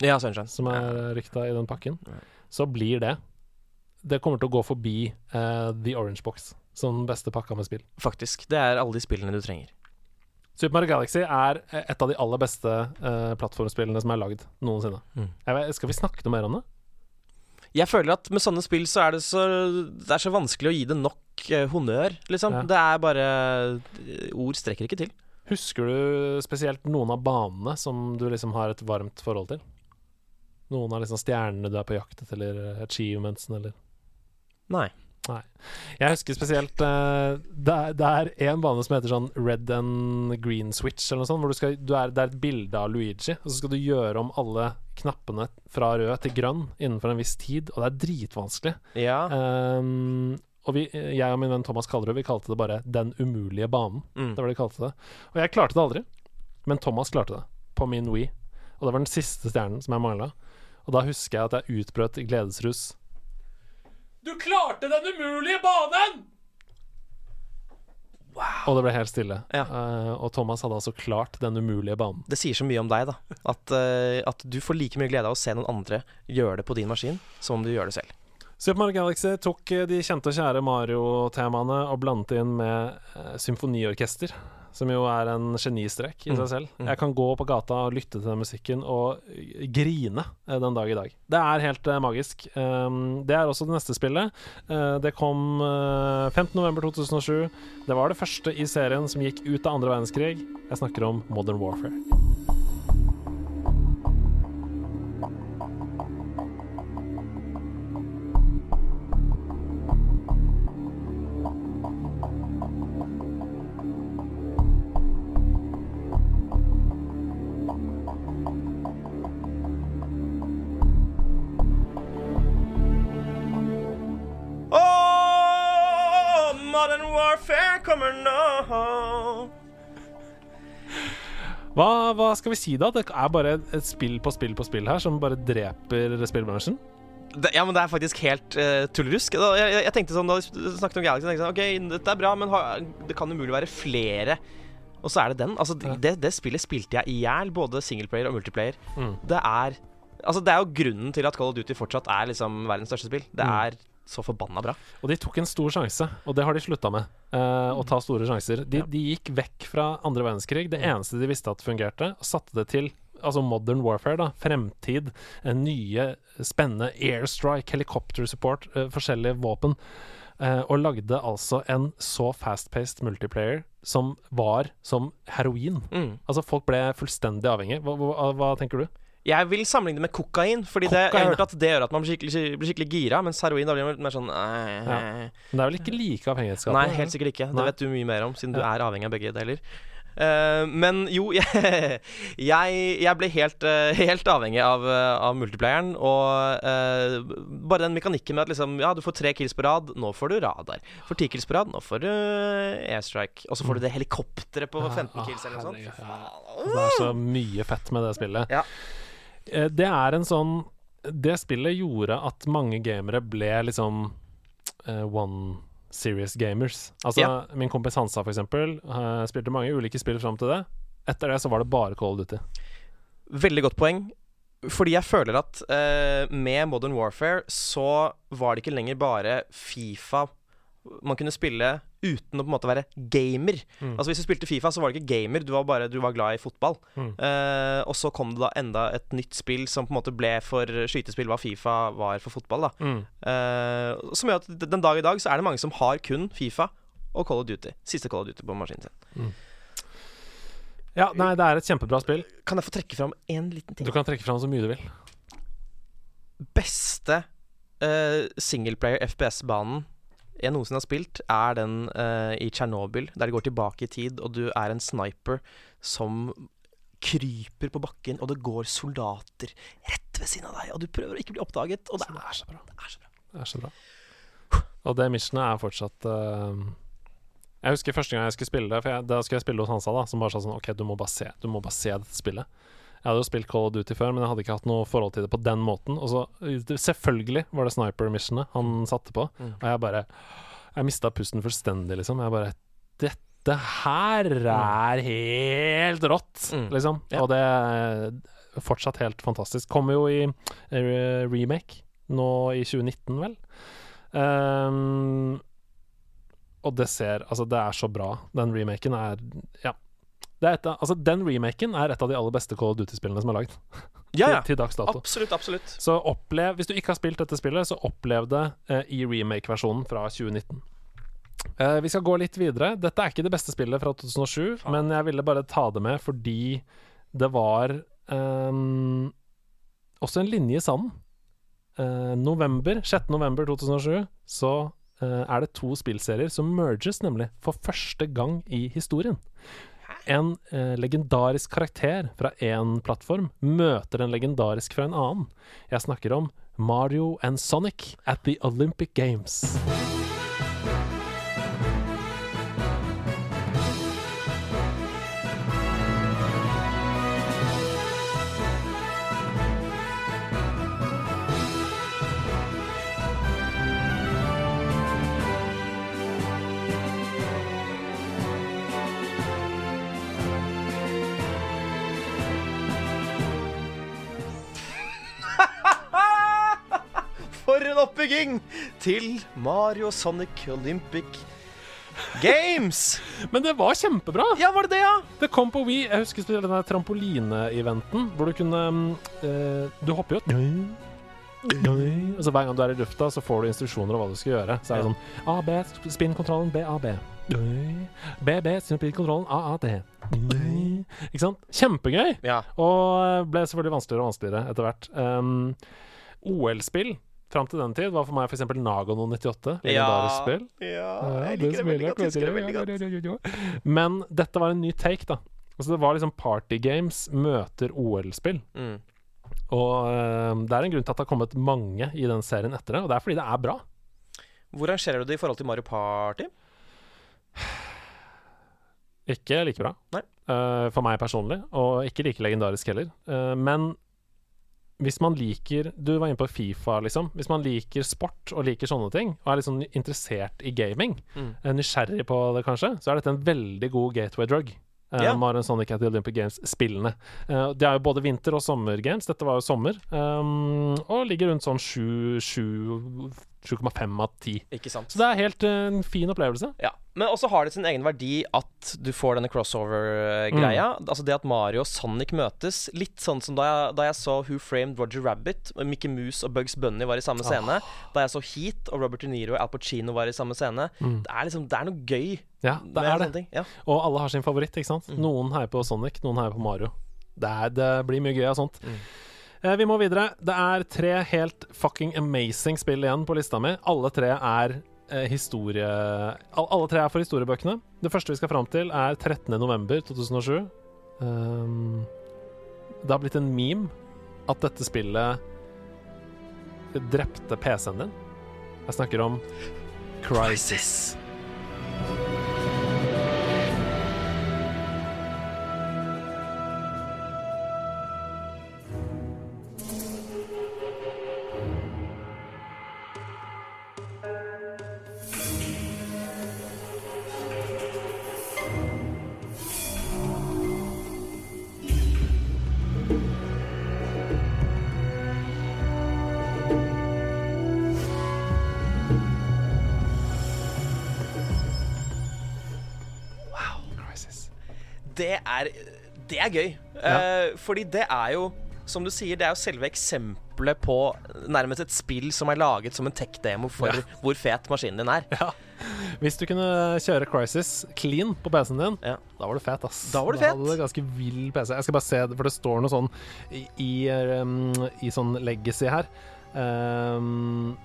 Ja, Sunshine.
som er rykta i den pakken? Så blir det Det kommer til å gå forbi uh, The Orange Box som den beste pakka med spill.
Faktisk. Det er alle de spillene du trenger.
Super Mario Galaxy er eh, et av de aller beste uh, plattformspillene som er lagd noensinne.
Mm.
Vet, skal vi snakke noe mer om det?
Jeg føler at med sånne spill så er det så, det er så vanskelig å gi det nok eh, honnør, liksom.
Ja.
Det er bare eh, Ord strekker ikke til.
Husker du spesielt noen av banene som du liksom har et varmt forhold til? Noen av liksom stjernene du er på jakt etter, eller achievementsen, eller
Nei.
Jeg husker spesielt uh, det, er, det er en bane som heter sånn Red and Green Switch, eller noe sånt. Hvor du skal, du er, det er et bilde av Luigi, og så skal du gjøre om alle knappene fra rød til grønn innenfor en viss tid, og det er dritvanskelig.
Ja.
Um, og vi, jeg og min venn Thomas Kallerud Vi kalte det bare 'Den umulige banen'.
Mm.
Det var det de kalte det. Og jeg klarte det aldri, men Thomas klarte det, på min Wii. Og det var den siste stjernen som jeg mangla. Og da husker jeg at jeg utbrøt gledesrus. Du klarte den umulige banen! Og det ble helt stille.
Ja.
Uh, og Thomas hadde altså klart den umulige banen.
Det sier så mye om deg, da. At, uh, at du får like mye glede av å se noen andre gjøre det på din maskin, som om du gjør det selv.
Super Mario Galaxy tok eh, de kjente og kjære Mario-temaene og blandet inn med uh, symfoniorkester, som jo er en genistrek i
Mm,
seg selv.
mm.
Jeg kan gå på gata og lytte til den musikken og grine eh, den dag i dag. Det er helt eh, magisk. Um, det er også det neste spillet. Eh, det kom uh, 15.11.2007. Det var det første i serien som gikk ut av andre verdenskrig. Jeg snakker om Modern Warfare. Hva, hva skal vi si, da? Det er bare et spill på spill på spill her som bare dreper spillbransjen?
Det, ja, men det er faktisk helt uh, tullerusk. Jeg, jeg, jeg tenkte sånn, Da vi snakket om Galaxy, tenkte jeg sånn, ok, dette er bra, men ha, det kan umulig være flere. Og så er det den. Altså, det, det spillet spilte jeg i hjel, både singleplayer og multiplayer.
Mm.
Det er Altså, det er jo grunnen til at Call of Duty fortsatt er liksom verdens største spill. Det
Mm.
Så forbanna bra.
Og de tok en stor sjanse, og det har de slutta med. eh, å ta store sjanser. De, de gikk vekk fra andre verdenskrig. Det eneste de visste at fungerte, og satte det til altså modern warfare, da. Fremtid. eh, nye, spennende airstrike, helikoptersupport, eh, forskjellige våpen. eh, og lagde altså en så fast-paced multiplayer som var som heroin.
Mm.
Altså, folk ble fullstendig avhengig. Hva, hva, hva tenker du?
Jeg vil sammenligne det med kokain, Fordi det, jeg har hørt at det gjør at man blir skikkelig, blir skikkelig gira, mens heroin da blir man mer sånn eh,
Ja. Men det er vel ikke like avhengighetsskapende?
Nei, helt sikkert ikke. Det
Nei.
vet du mye mer om, siden du er avhengig av begge deler. Uh, men jo, *laughs* jeg, jeg, ble helt, eh, helt avhengig av, eh, av multiplayeren. Og uh, bare den mekanikken med at liksom, ja, du får tre kills på rad, nå får du radar. Får ti kills på rad, nå får du airstrike. Og så får du det helikopteret på 15
ah,
kills eller noe sånt.
ja. Det er så mye fett med det spillet.
Ja.
Eh, Det er en sånn Det spillet gjorde at mange gamere ble liksom uh, one serious gamers. Altså,
Ja.
min kompis Hansa, for eksempel, uh, spilte mange ulike spill fram til det. Etter det så var det bare Call of Duty.
Veldig godt poeng. Fordi jeg føler at uh, med Modern Warfare så var det ikke lenger bare Fifa man kunne spille uten å på en måte være gamer.
Mm.
Altså Hvis du spilte Fifa, så var du ikke gamer, du var bare du var glad i fotball.
Mm.
Uh, og så kom det da enda et nytt spill som på en måte ble for skytespill hva Fifa var for fotball. da
Mm.
uh, Som gjør at den dag i dag så er det mange som har kun Fifa og Call of Duty. Siste Call of Duty på maskinen sin.
Ja, nei, det er et kjempebra spill.
Kan jeg få trekke fram én liten ting?
Du kan trekke fram så mye du vil.
beste uh, singleplayer FPS-banen jeg noensinne har spilt, er den uh, i Tsjernobyl, der det går tilbake i tid, og du er en sniper som kryper på bakken, og det går soldater rett ved siden av deg, og du prøver å ikke bli oppdaget, og det er så bra. Det er så bra.
Det er så bra. Og det missionet er fortsatt uh, Jeg husker første gang jeg skulle spille det, for jeg, da skulle jeg spille hos Hansa, da, som bare sa sånn OK, du må bare se, du må bare se dette spillet. Jeg hadde jo spilt Call of Duty før, men jeg hadde ikke hatt noe forhold til det på den måten. Og så Selvfølgelig var det sniper-missionet han satte på,
Mm.
og jeg bare Jeg mista pusten fullstendig, liksom. Jeg bare Dette her er helt rått,
Mm.
liksom.
Ja.
Og det er fortsatt helt fantastisk. Kommer jo i eh, remake nå i 2019, vel. Um, og det ser Altså, det er så bra. Den remaken er Ja. Det er et av, altså, den remaken er et av de aller beste Call of Duty-spillene som er lagd.
Ja, ja. *laughs*
Til, dags dato.
Absolutt, absolutt.
Så opplev Hvis du ikke har spilt dette spillet, så opplev det eh, i remake-versjonen fra 2019. Eh, vi skal gå litt videre. Dette er ikke det beste spillet fra 2007, men jeg ville bare ta det med fordi det var eh, også en linje i sanden. Eh, november, 6. november 2007 så eh, er det to spillserier som merges, nemlig for første gang i historien. En eh, legendarisk karakter fra én plattform møter en legendarisk fra en annen. Jeg snakker om Mario and Sonic at the Olympic Games.
En oppbygging til Mario Sonic Olympic Games! *laughs*
Men det var kjempebra!
Ja, var det det, ja?
Det kom på Wii. Jeg husker spesielt den trampoline-eventen hvor du kunne eh, Du hopper jo Og så Hver gang du er i lufta, så får du instruksjoner om hva du skal gjøre. Så er det sånn A, B, spinn kontrollen, B, A, B. B, B, spinn kontrollen, A, A, D. Ikke sant? Kjempegøy!
Ja.
Og ble selvfølgelig vanskeligere og vanskeligere etter hvert. Um, OL-spill fram til den tid var for meg f.eks. Nagono 98. Legendarisk spill.
Ja,
Ja,
jeg liker det veldig godt. Husker det veldig godt.
Men dette var en ny take, da. Altså Det var liksom Party Games møter OL-spill.
Mm.
Og eh, det er en grunn til at det har kommet mange i den serien etter det, og det er fordi det er bra.
Hvor rangerer du det i forhold til Mario Party?
Ikke like bra.
Nei.
Uh, for meg personlig, og ikke like legendarisk heller. Uh, men hvis man liker Du var inne på Fifa, liksom. Hvis man liker sport og liker sånne ting, og er sånn interessert i gaming,
Mm.
eh, nysgjerrig på det kanskje, så er dette en veldig god gateway drug. Uh,
Ja.
Mario Sonic at the Olympic Games-spillene. Eh, det er jo både vinter- og sommergames. Dette var jo sommer. um, og ligger rundt sånn 7 7 7,5 av 10.
Ikke sant?
Så det er helt eh, en fin opplevelse.
Ja, Men også har det sin egen verdi at du får denne crossover-greia. Altså det at Mario og Sonic møtes. Litt sånn som da jeg, da jeg så Who Framed Roger Rabbit, og Mickey Mouse og Bugs Bunny var i samme scene. Da jeg så Heat og Robert De Niro og Al Pacino var i samme scene. Det er liksom, det er noe gøy
Ja, det er det.
Ja.
Og alle har sin favoritt, ikke sant? Noen heier på Sonic, noen heier på Mario. Det, er, det blir mye gøy av sånt. Eh, vi må videre. Det er tre helt fucking amazing spill igjen på lista mi. Alle tre er eh, historie... Al alle tre er for historiebøkene. Det første vi skal fram til, er 13.11.2007. Um, det har blitt en meme at dette spillet drepte PC-en din. Jeg snakker om Crisis. Crisis.
Det Ja. gøy. Eh, fordi det er jo, som du sier, det er jo selve eksempelet på nærmest et spill som er laget som en tech-demo for
Ja.
hvor fet maskinen din er.
Ja. Hvis du kunne kjøre Crisis clean på PC-en din,
Ja.
da var du fet, ass.
Da var du fet.
Da hadde du ganske vill PC. Jeg skal bare se, for det står noe sånn i, i, um, i sånn legacy her. Um,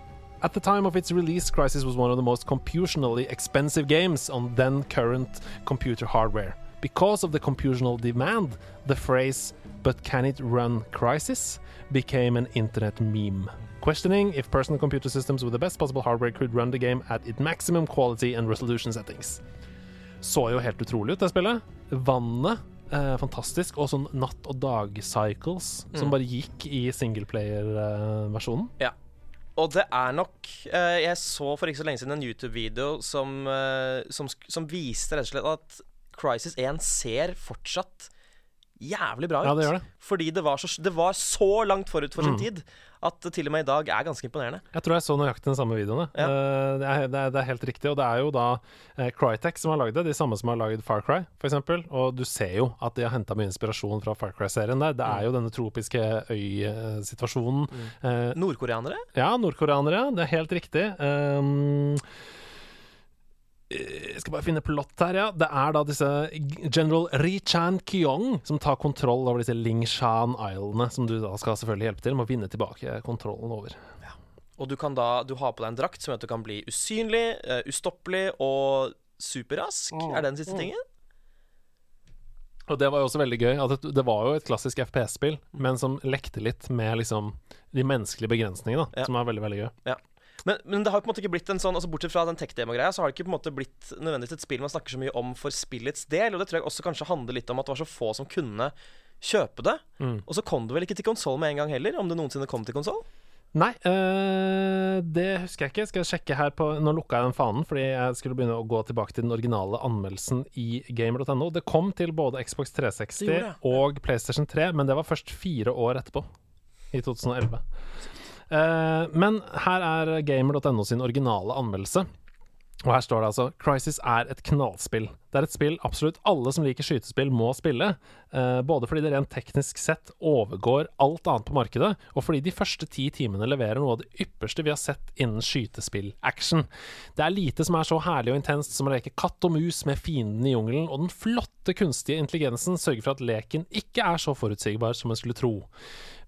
At the time of its release, Crisis was one of the most computationally expensive games on then current computer hardware. Because of the computational demand, the phrase, but can it run Crisis, became an internet meme. Questioning if personal computer systems with the best possible hardware could run the game at its maximum quality and resolution settings. Så jo helt utrolig ut, det spillet. Vannet. Eh, fantastisk. Og sånn natt- og dag-cycles som bare gikk i singleplayer-versjonen.
Ja. Og det er nok eh, Jeg så for ikke så lenge siden en YouTube-video som, eh, som, som viste rett og slett at Crisis 1 ser fortsatt jævlig bra ut.
Ja, det gjør det.
Fordi det var, så, det var så langt forut for sin
Mm.
tid at det til og med i dag er ganske imponerende.
Jeg tror jeg så nøyaktig den samme videoen.
Ja.
Eh, det, er, det, er, det er helt riktig. Og det er jo da eh, Crytek som har lagd det, de samme som har lagd Far Cry, f.eks. Og du ser jo at de har henta mye inspirasjon fra Far Cry-serien der. Det er jo denne tropiske øysituasjonen. Eh,
Nordkoreanere?
Ja, nordkoreanere. Det er helt riktig. Um, jeg skal bare finne plott her, ja. Det er da disse General Ri Chan Kyong som tar kontroll over disse Lingshan Islene, som du da skal selvfølgelig hjelpe til med å vinne tilbake kontrollen over.
Og du kan da Du har på deg en drakt som gjør at du kan bli usynlig, uh, ustoppelig og superrask.
Mm.
Er det den siste tingen?
Og det var jo også veldig gøy. At det, var jo et klassisk FPS-spill, men som lekte litt med liksom de menneskelige begrensningene, da,
Ja.
som er veldig, veldig gøy.
Men, men det har på en måte ikke blitt en sånn Altså Bortsett fra den tech-demo-greia, så har det ikke på en måte blitt nødvendigvis et spill man snakker så mye om for spillets del. Og det tror jeg også kanskje handler litt om at det var så få som kunne kjøpe det.
Mm.
Og så kom det vel ikke til konsoll med en gang heller, om det noensinne kom til konsoll?
Nei, øh, det husker jeg ikke. Skal jeg sjekke her på Nå lukka jeg den fanen fordi jeg skulle begynne å gå tilbake til den originale anmeldelsen i gamer.no. Det kom til både Xbox 360
Det det,
og PlayStation 3, men det var først fire år etterpå. I 2011. Eh, men her er gamer.no sin originale anmeldelse. Og her står det altså Crisis er et knallspill. Det er et spill absolutt alle som liker skytespill, må spille. Eh, både fordi det rent teknisk sett overgår alt annet på markedet, og fordi de første ti timene leverer noe av det ypperste vi har sett innen skytespill-action. Det er lite som er så herlig og intenst som å leke katt og mus med fienden i jungelen, og den flotte kunstige intelligensen sørger for at leken ikke er så forutsigbar som en skulle tro.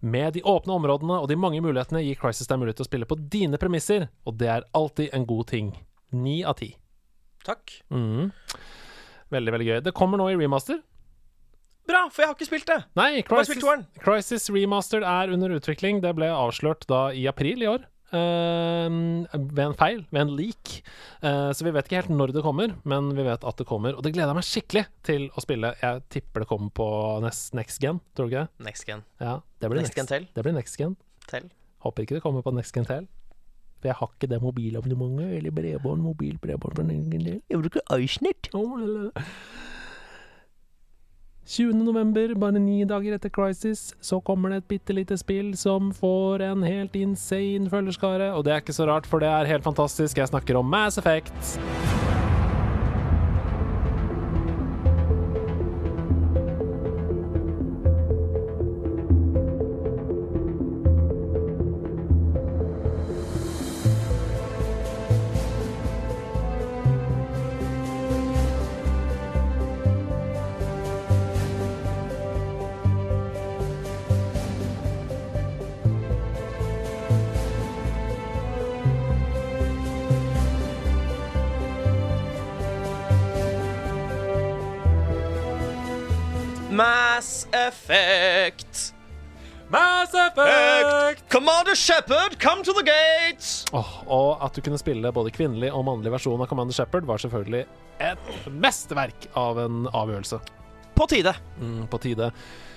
Med de åpne områdene og de mange mulighetene gir Crisis deg mulighet til å spille på dine premisser, og det er alltid en god ting. Ni av ti.
Takk.
Mm. Veldig, veldig gøy. Det kommer nå i remaster.
Bra, for jeg har ikke spilt det.
Nei, Crisis. Crisis Remastered er under utvikling. Det ble avslørt da i april i år. Eh, ved en feil, ved en leak. Eh, så vi vet ikke helt når det kommer, men vi vet at det kommer. Og det gleder jeg meg skikkelig til å spille. Jeg tipper det kommer på next, next gen, tror du ikke det?
Next gen.
Ja, det blir
Next Gen til.
Det blir next gen.
Tell.
Håper ikke det kommer på next gen til. For jeg har ikke det mobilabonnementet, eller bredbånd, mobilbredbånd for next gen tel. Jeg bruker iSnett. Oh, la, la. 20. november, bare ni dager etter Crisis, så kommer det et bitte lite spill som får en helt insane følgerskare. Og det er ikke så rart, for det er helt fantastisk. Jeg snakker om Mass Effect.
Commander Shepherd, come to the gates!
Åh, og at du kunne spille både kvinnelig og mannlig versjon av Commander Shepherd, var selvfølgelig et mesterverk av en avgjørelse.
På tide.
Mm, på tide.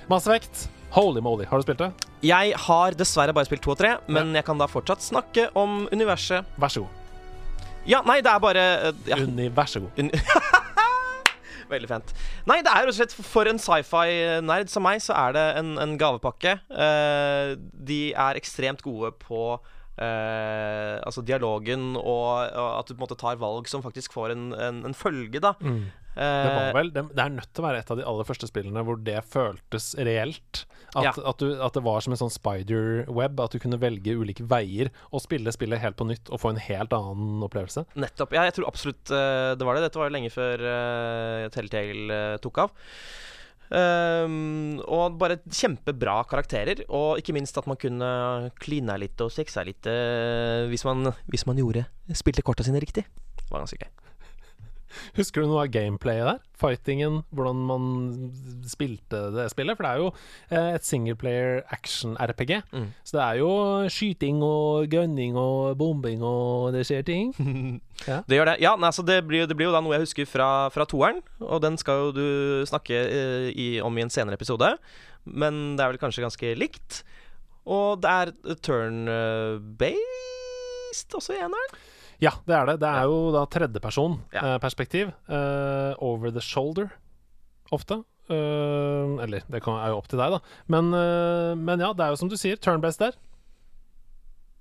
Mass Effect, holy moly. Har du spilt det?
Jeg har dessverre bare spilt to og tre, men jeg kan da fortsatt snakke om universet.
Vær så god.
Ja, nei, det er bare eh, ja.
Unni, vær så god. *laughs*
Veldig fint. Nei, det er rett og slett for en sci-fi-nerd som meg, så er det en, en gavepakke. Uh, de er ekstremt gode på eh, altså dialogen, og, og at du på en måte tar valg som faktisk får en, en, en følge, da.
Mm. Det var vel det, det er nødt til å være et av de aller første spillene hvor det føltes reelt. At,
Ja.
at, du, at det var som en sånn spider-web, at du kunne velge ulike veier og spille spillet helt på nytt og få en helt annen opplevelse.
Nettopp. Ja, jeg tror absolutt eh, det var det. Dette var jo lenge før uh, Telltale eh, tok av. Ehm, og bare kjempebra karakterer, og ikke minst at man kunne kline litt og sexa litt eh, hvis, man, hvis man gjorde spilte korta sine riktig. Det var ganske gøy.
Husker du noe av gameplayet der? Fightingen, hvordan man spilte det spillet? For det er jo eh, et singleplayer action-RPG.
Mm.
Så det er jo skyting og gunning og bombing og det skjer ting. *laughs*
Det gjør det. Ja, nei, altså det, blir, det blir jo da noe jeg husker fra, fra toeren, og den skal jo du snakke eh, i, om i en senere episode. Men det er vel kanskje ganske likt. Og det er turn-based også i eneren.
Ja, det er det. Det er jo da tredjeperson
Ja.
Uh, perspektiv. over the shoulder, ofte. Uh, eller det kan, er jo opp til deg, da. Men, uh, men ja, det er jo som du sier, turn-based der.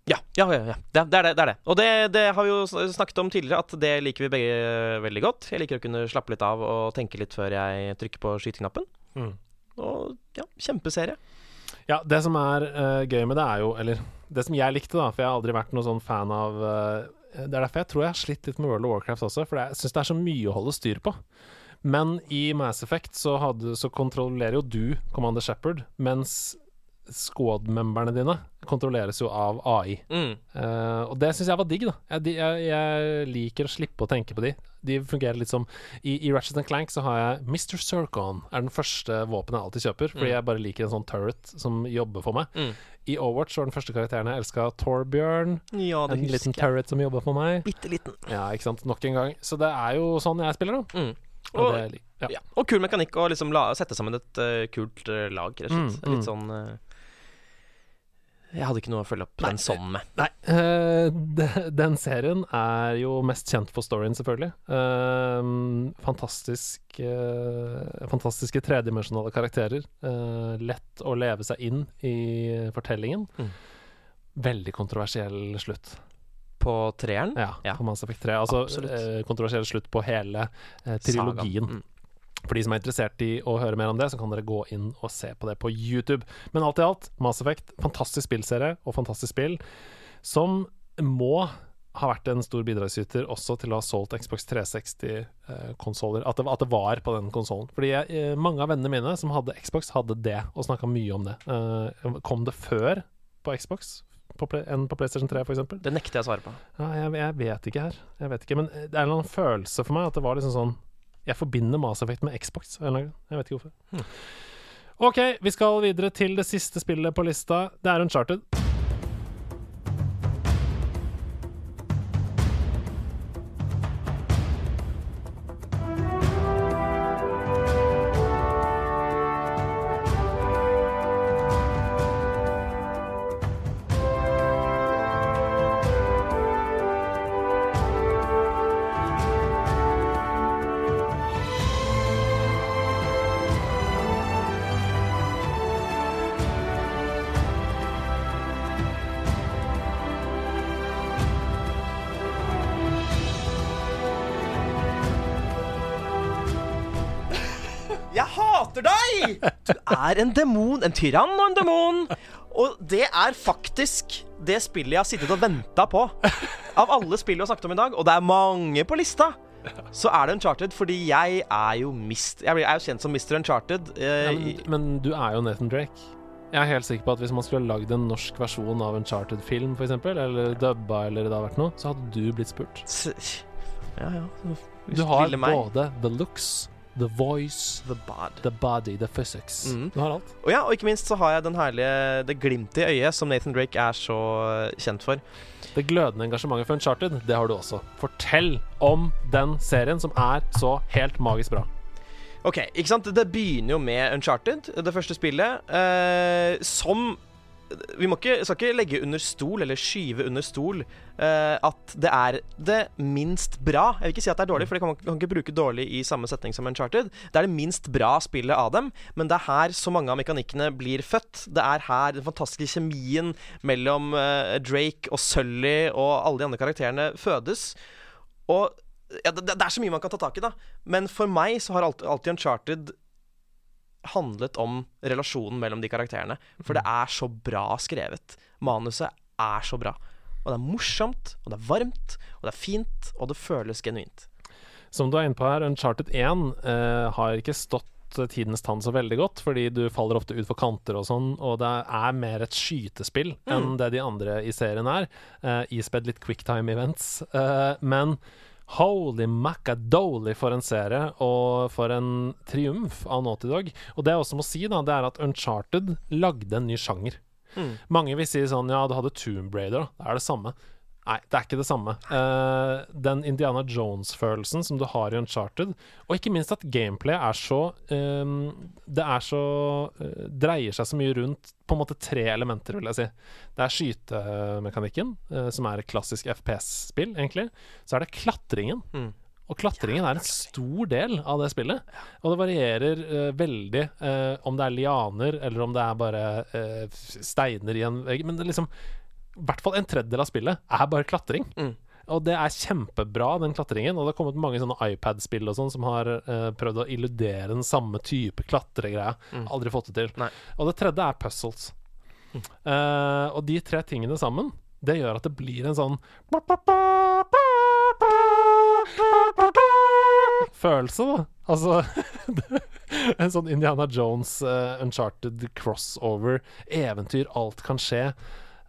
Ja, ja, ja, ja. Det, det er det. det, er det. Og det, det har vi jo snakket om tidligere, at det liker vi begge veldig godt. Jeg liker å kunne slappe litt av og tenke litt før jeg trykker på skyteknappen.
Mm.
Og ja, kjempeserie.
Ja, det som er uh, gøy med det, er jo Eller det som jeg likte, da, for jeg har aldri vært noen sånn fan av eh, Det er derfor jeg tror jeg har slitt litt med World of Warcraft også, for jeg syns det er så mye å holde styr på. Men i Mass Effect så, hadde, så kontrollerer jo du Commander Shepherd, mens squad-memberne dine kontrolleres jo av AI.
Mm.
Uh, og det syns jeg var digg, da. Jeg, jeg, jeg liker å slippe å tenke på de. De fungerer litt som I, i Ratchet Clank så har jeg Mr. Zircon er den første våpenet jeg alltid kjøper, fordi
Mm.
jeg bare liker en sånn turret som jobber for meg.
Mm.
I Overwatch var den første karakteren jeg elska Torbjørn.
Ja,
En liten
jeg.
turret som jobber for meg.
Bitte liten.
Ja, ikke sant. Nok en gang. Så det er jo sånn jeg spiller, da.
Mm.
Og
Og,
det, ja.
ja. og kul mekanikk å liksom la, sette sammen et uh, kult uh, lag, rett og slett.
Mm,
Litt
mm.
sånn eh, Jeg hadde ikke noe å følge opp
Nei,
den sånn med.
Nei, Uh, de- den serien er jo mest kjent for storyen, selvfølgelig. Uh, fantastisk uh, Fantastiske tredimensjonale karakterer. Eh, lett å leve seg inn i fortellingen.
Mm.
Veldig kontroversiell slutt.
På treeren.
Ja,
Ja.
på Mass Effect 3. Altså kontroversiell slutt på hele trilogien.
Mm.
For de som er interessert i å høre mer om det, så kan dere gå inn og se på det på YouTube. Men alt i alt, Mass Effect, fantastisk spillserie og fantastisk spill, som må ha vært en stor bidragsyter også til å ha solgt Xbox 360-konsoller. at, det- at det var på den konsollen. Fordi jeg, eh, mange av vennene mine som hadde Xbox, hadde det, og snakka mye om det. Eh, kom det før på Xbox på, enn på PlayStation 3, f.eks.?
Det nekter jeg å svare på.
Ja, jeg, jeg vet ikke her. Jeg vet ikke, Men det er en eller annen følelse for meg at det var liksom sånn Jeg forbinder Mass Effect med Xbox. eller. Jeg vet ikke hvorfor.
Hmm.
OK, vi skal videre til det siste spillet på lista. Det er Uncharted.
Er en demon. En tyrann og en demon. Og det er faktisk det spillet jeg har sittet og venta på. Av alle spill vi har snakket om i dag, og det er mange på lista, så er det Uncharted, fordi jeg er jo mist... Jeg er jo kjent som Mr. Uncharted. eh,
Ja, men, men du er jo Nathan Drake. Jeg er helt sikker på at hvis man skulle lagd en norsk versjon av Uncharted-film, f.eks., eller dubba, eller det hadde vært noe, så hadde du blitt spurt.
Ja, ja.
Du har både the looks, the voice,
The Bad.
the body, the physics.
Mm.
Du har alt.
Og ja, og ikke minst så har jeg den herlige Det glimtet i øyet som Nathan Drake er så eh, kjent for.
Det glødende engasjementet for Uncharted, det har du også. Fortell om den serien som er så helt magisk bra.
Ok, ikke sant? Det begynner jo med Uncharted, det første spillet, eh, som Vi må ikke, skal ikke legge under stol, eller skyve under stol, uh, at det er det minst bra. Jeg vil ikke si at det er dårlig, for det kan man kan ikke bruke dårlig i samme setning som Uncharted. Det er det minst bra spillet av dem, men det er her så mange av mekanikkene blir født. Det er her den fantastiske kjemien mellom uh, Drake og Sully og alle de andre karakterene fødes. Og ja, det, det er så mye man kan ta tak i, da. Men for meg så har alltid, alltid Uncharted handlet om relasjonen mellom de karakterene. For det er så bra skrevet. Manuset er så bra. Og det er morsomt, og det er varmt, og det er fint, og det føles genuint.
Som du er inne på her, Uncharted 1 eh, har ikke stått tidens tann så veldig godt, fordi du faller ofte ut for kanter og sånn, og det er mer et skytespill enn det de andre i serien er. Eh, ispedd litt quicktime events. Eh, men holy macadoli for en serie, og for en triumf av Naughty Dog. Og det jeg også må si, da, det er at Uncharted lagde en ny sjanger. Mange vil si sånn Ja, du hadde Tomb Raider, da. Det er det samme. Nei, det er ikke det samme. Uh, den Indiana Jones-følelsen som du har i Uncharted, og ikke minst at gameplay er så eh, Det er så uh, Dreier seg så mye rundt på en måte tre elementer, vil jeg si. Det er skytemekanikken, uh, som er et klassisk FPS-spill, egentlig. Så er det klatringen.
Mm.
Og klatringen er en stor del av det spillet. Og det varierer uh, veldig uh, om det er lianer, eller om det er bare uh, steiner i en vegg. Men det liksom I hvert fall en tredjedel av spillet er bare klatring.
Mm.
Og det er kjempebra, den klatringen. Og det har kommet mange sånne iPad-spill og sånn som har uh, prøvd å illudere den samme type klatregreia. Aldri fått det til.
Nei.
Og det tredje er puzzles. Eh, og de tre tingene sammen, det gjør at det blir en sånn Følelse, da. Altså *laughs* En sånn Indiana Jones, uh, Uncharted crossover, eventyr, alt kan skje.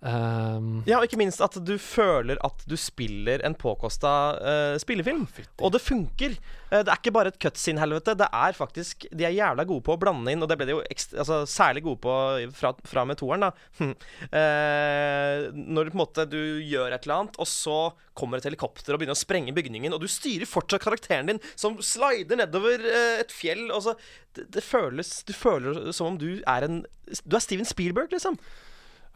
Um,
Ja, og ikke minst at du føler at du spiller en påkosta uh, spillefilm. Og det funker. Uh, det er ikke bare et cutscene-helvete. Det er faktisk De er jævla gode på å blande inn, og det ble de jo ekstra, altså, særlig gode på fra, fra med toeren, da. uh, *laughs* når på en måte du gjør et eller annet, og så kommer et helikopter og begynner å sprenge bygningen, og du styrer fortsatt karakteren din som slider nedover eh, et fjell. Og så, det, det føles Du føler som om du er en Du er Steven Spielberg, liksom.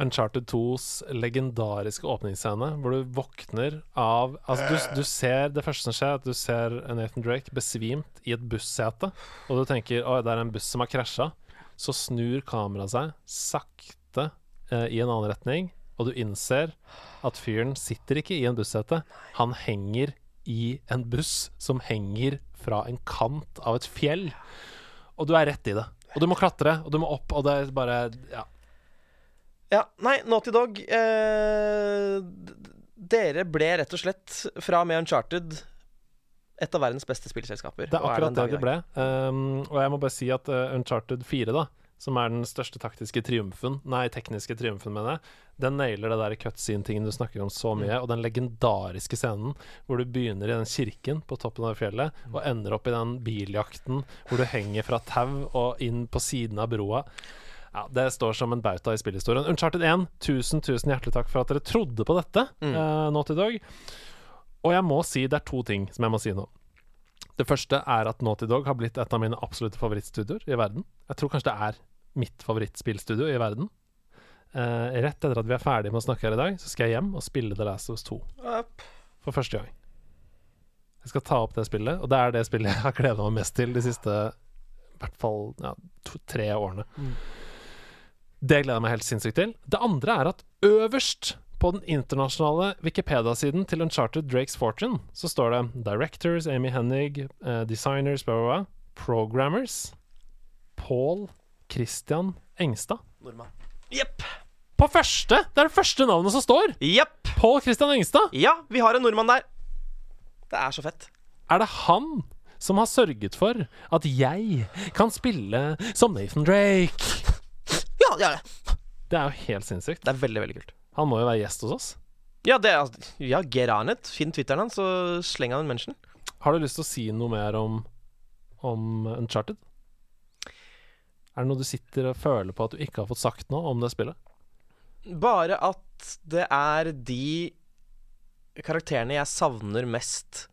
Uncharted 2s legendariske åpningsscene, hvor du våkner av Altså, du, du ser Det første som skjer, er at du ser Nathan Drake besvimt i et bussete, og du tenker 'Å, det er en buss som har krasja. Så snur kameraet seg sakte eh, i en annen retning, og du innser at fyren sitter ikke i en bussete. Han henger i en buss som henger fra en kant av et fjell. Og du er rett i det. Og du må klatre, og du må opp, og det er bare Ja.
Ja, nei, Naughty Dog eh, Dere ble rett og slett, fra med Uncharted, et av verdens beste spillselskaper.
Det er akkurat det
dag
det ble. Um, og jeg må bare si at uh, Uncharted 4, da, som er den største taktiske triumfen, nei, tekniske triumfen, mener jeg, den nailer det der cutscene-tingen du snakker om så mye, og den legendariske scenen hvor du begynner i den kirken på toppen av fjellet, og ender opp i den biljakten hvor du henger fra tau og inn på siden av broa. Ja, Det står som en bauta i spillhistorien. Uncharted 1, tusen, tusen hjertelig takk for at dere trodde på dette,
Mm.
uh, Naughty Dog. Og jeg må si det er to ting som jeg må si nå. Det første er at Naughty Dog har blitt et av mine absolutte favorittstudioer i verden. Jeg tror kanskje det er mitt favorittspillstudio i verden. Uh, rett etter at vi er ferdige med å snakke her i dag, så skal jeg hjem og spille The Last of Us 2
Up.
for første gang. Jeg skal ta opp det spillet, og det er det spillet jeg har gleda meg mest til de siste i hvert fall ja, to, tre årene. Det gleder jeg meg helt sinnssykt til. Det andre er at øverst på den internasjonale Wikipedia-siden til Uncharted Drakes Fortune så står det Directors, Amy Hennig, uh, Designers, blah, blah, blah. Programmers. Paul Christian Engstad.
Nordmann. Jepp.
På første! Det er det første navnet som står!
Jepp.
Paul Christian Engstad!
Ja, vi har en nordmann der. Det er så fett.
Er det han som har sørget for at jeg kan spille som Nathan Drake?
Ja, det er det.
Er jo helt sinnssykt.
Det er veldig, veldig kult.
Han må jo være gjest hos oss.
Ja, det er, ja get on it. Finn Twitteren hans, så sleng han en mention.
Har du lyst til å si noe mer om, om Uncharted? Er det noe du sitter og føler på at du ikke har fått sagt noe om det spillet?
Bare at det er de karakterene jeg savner mest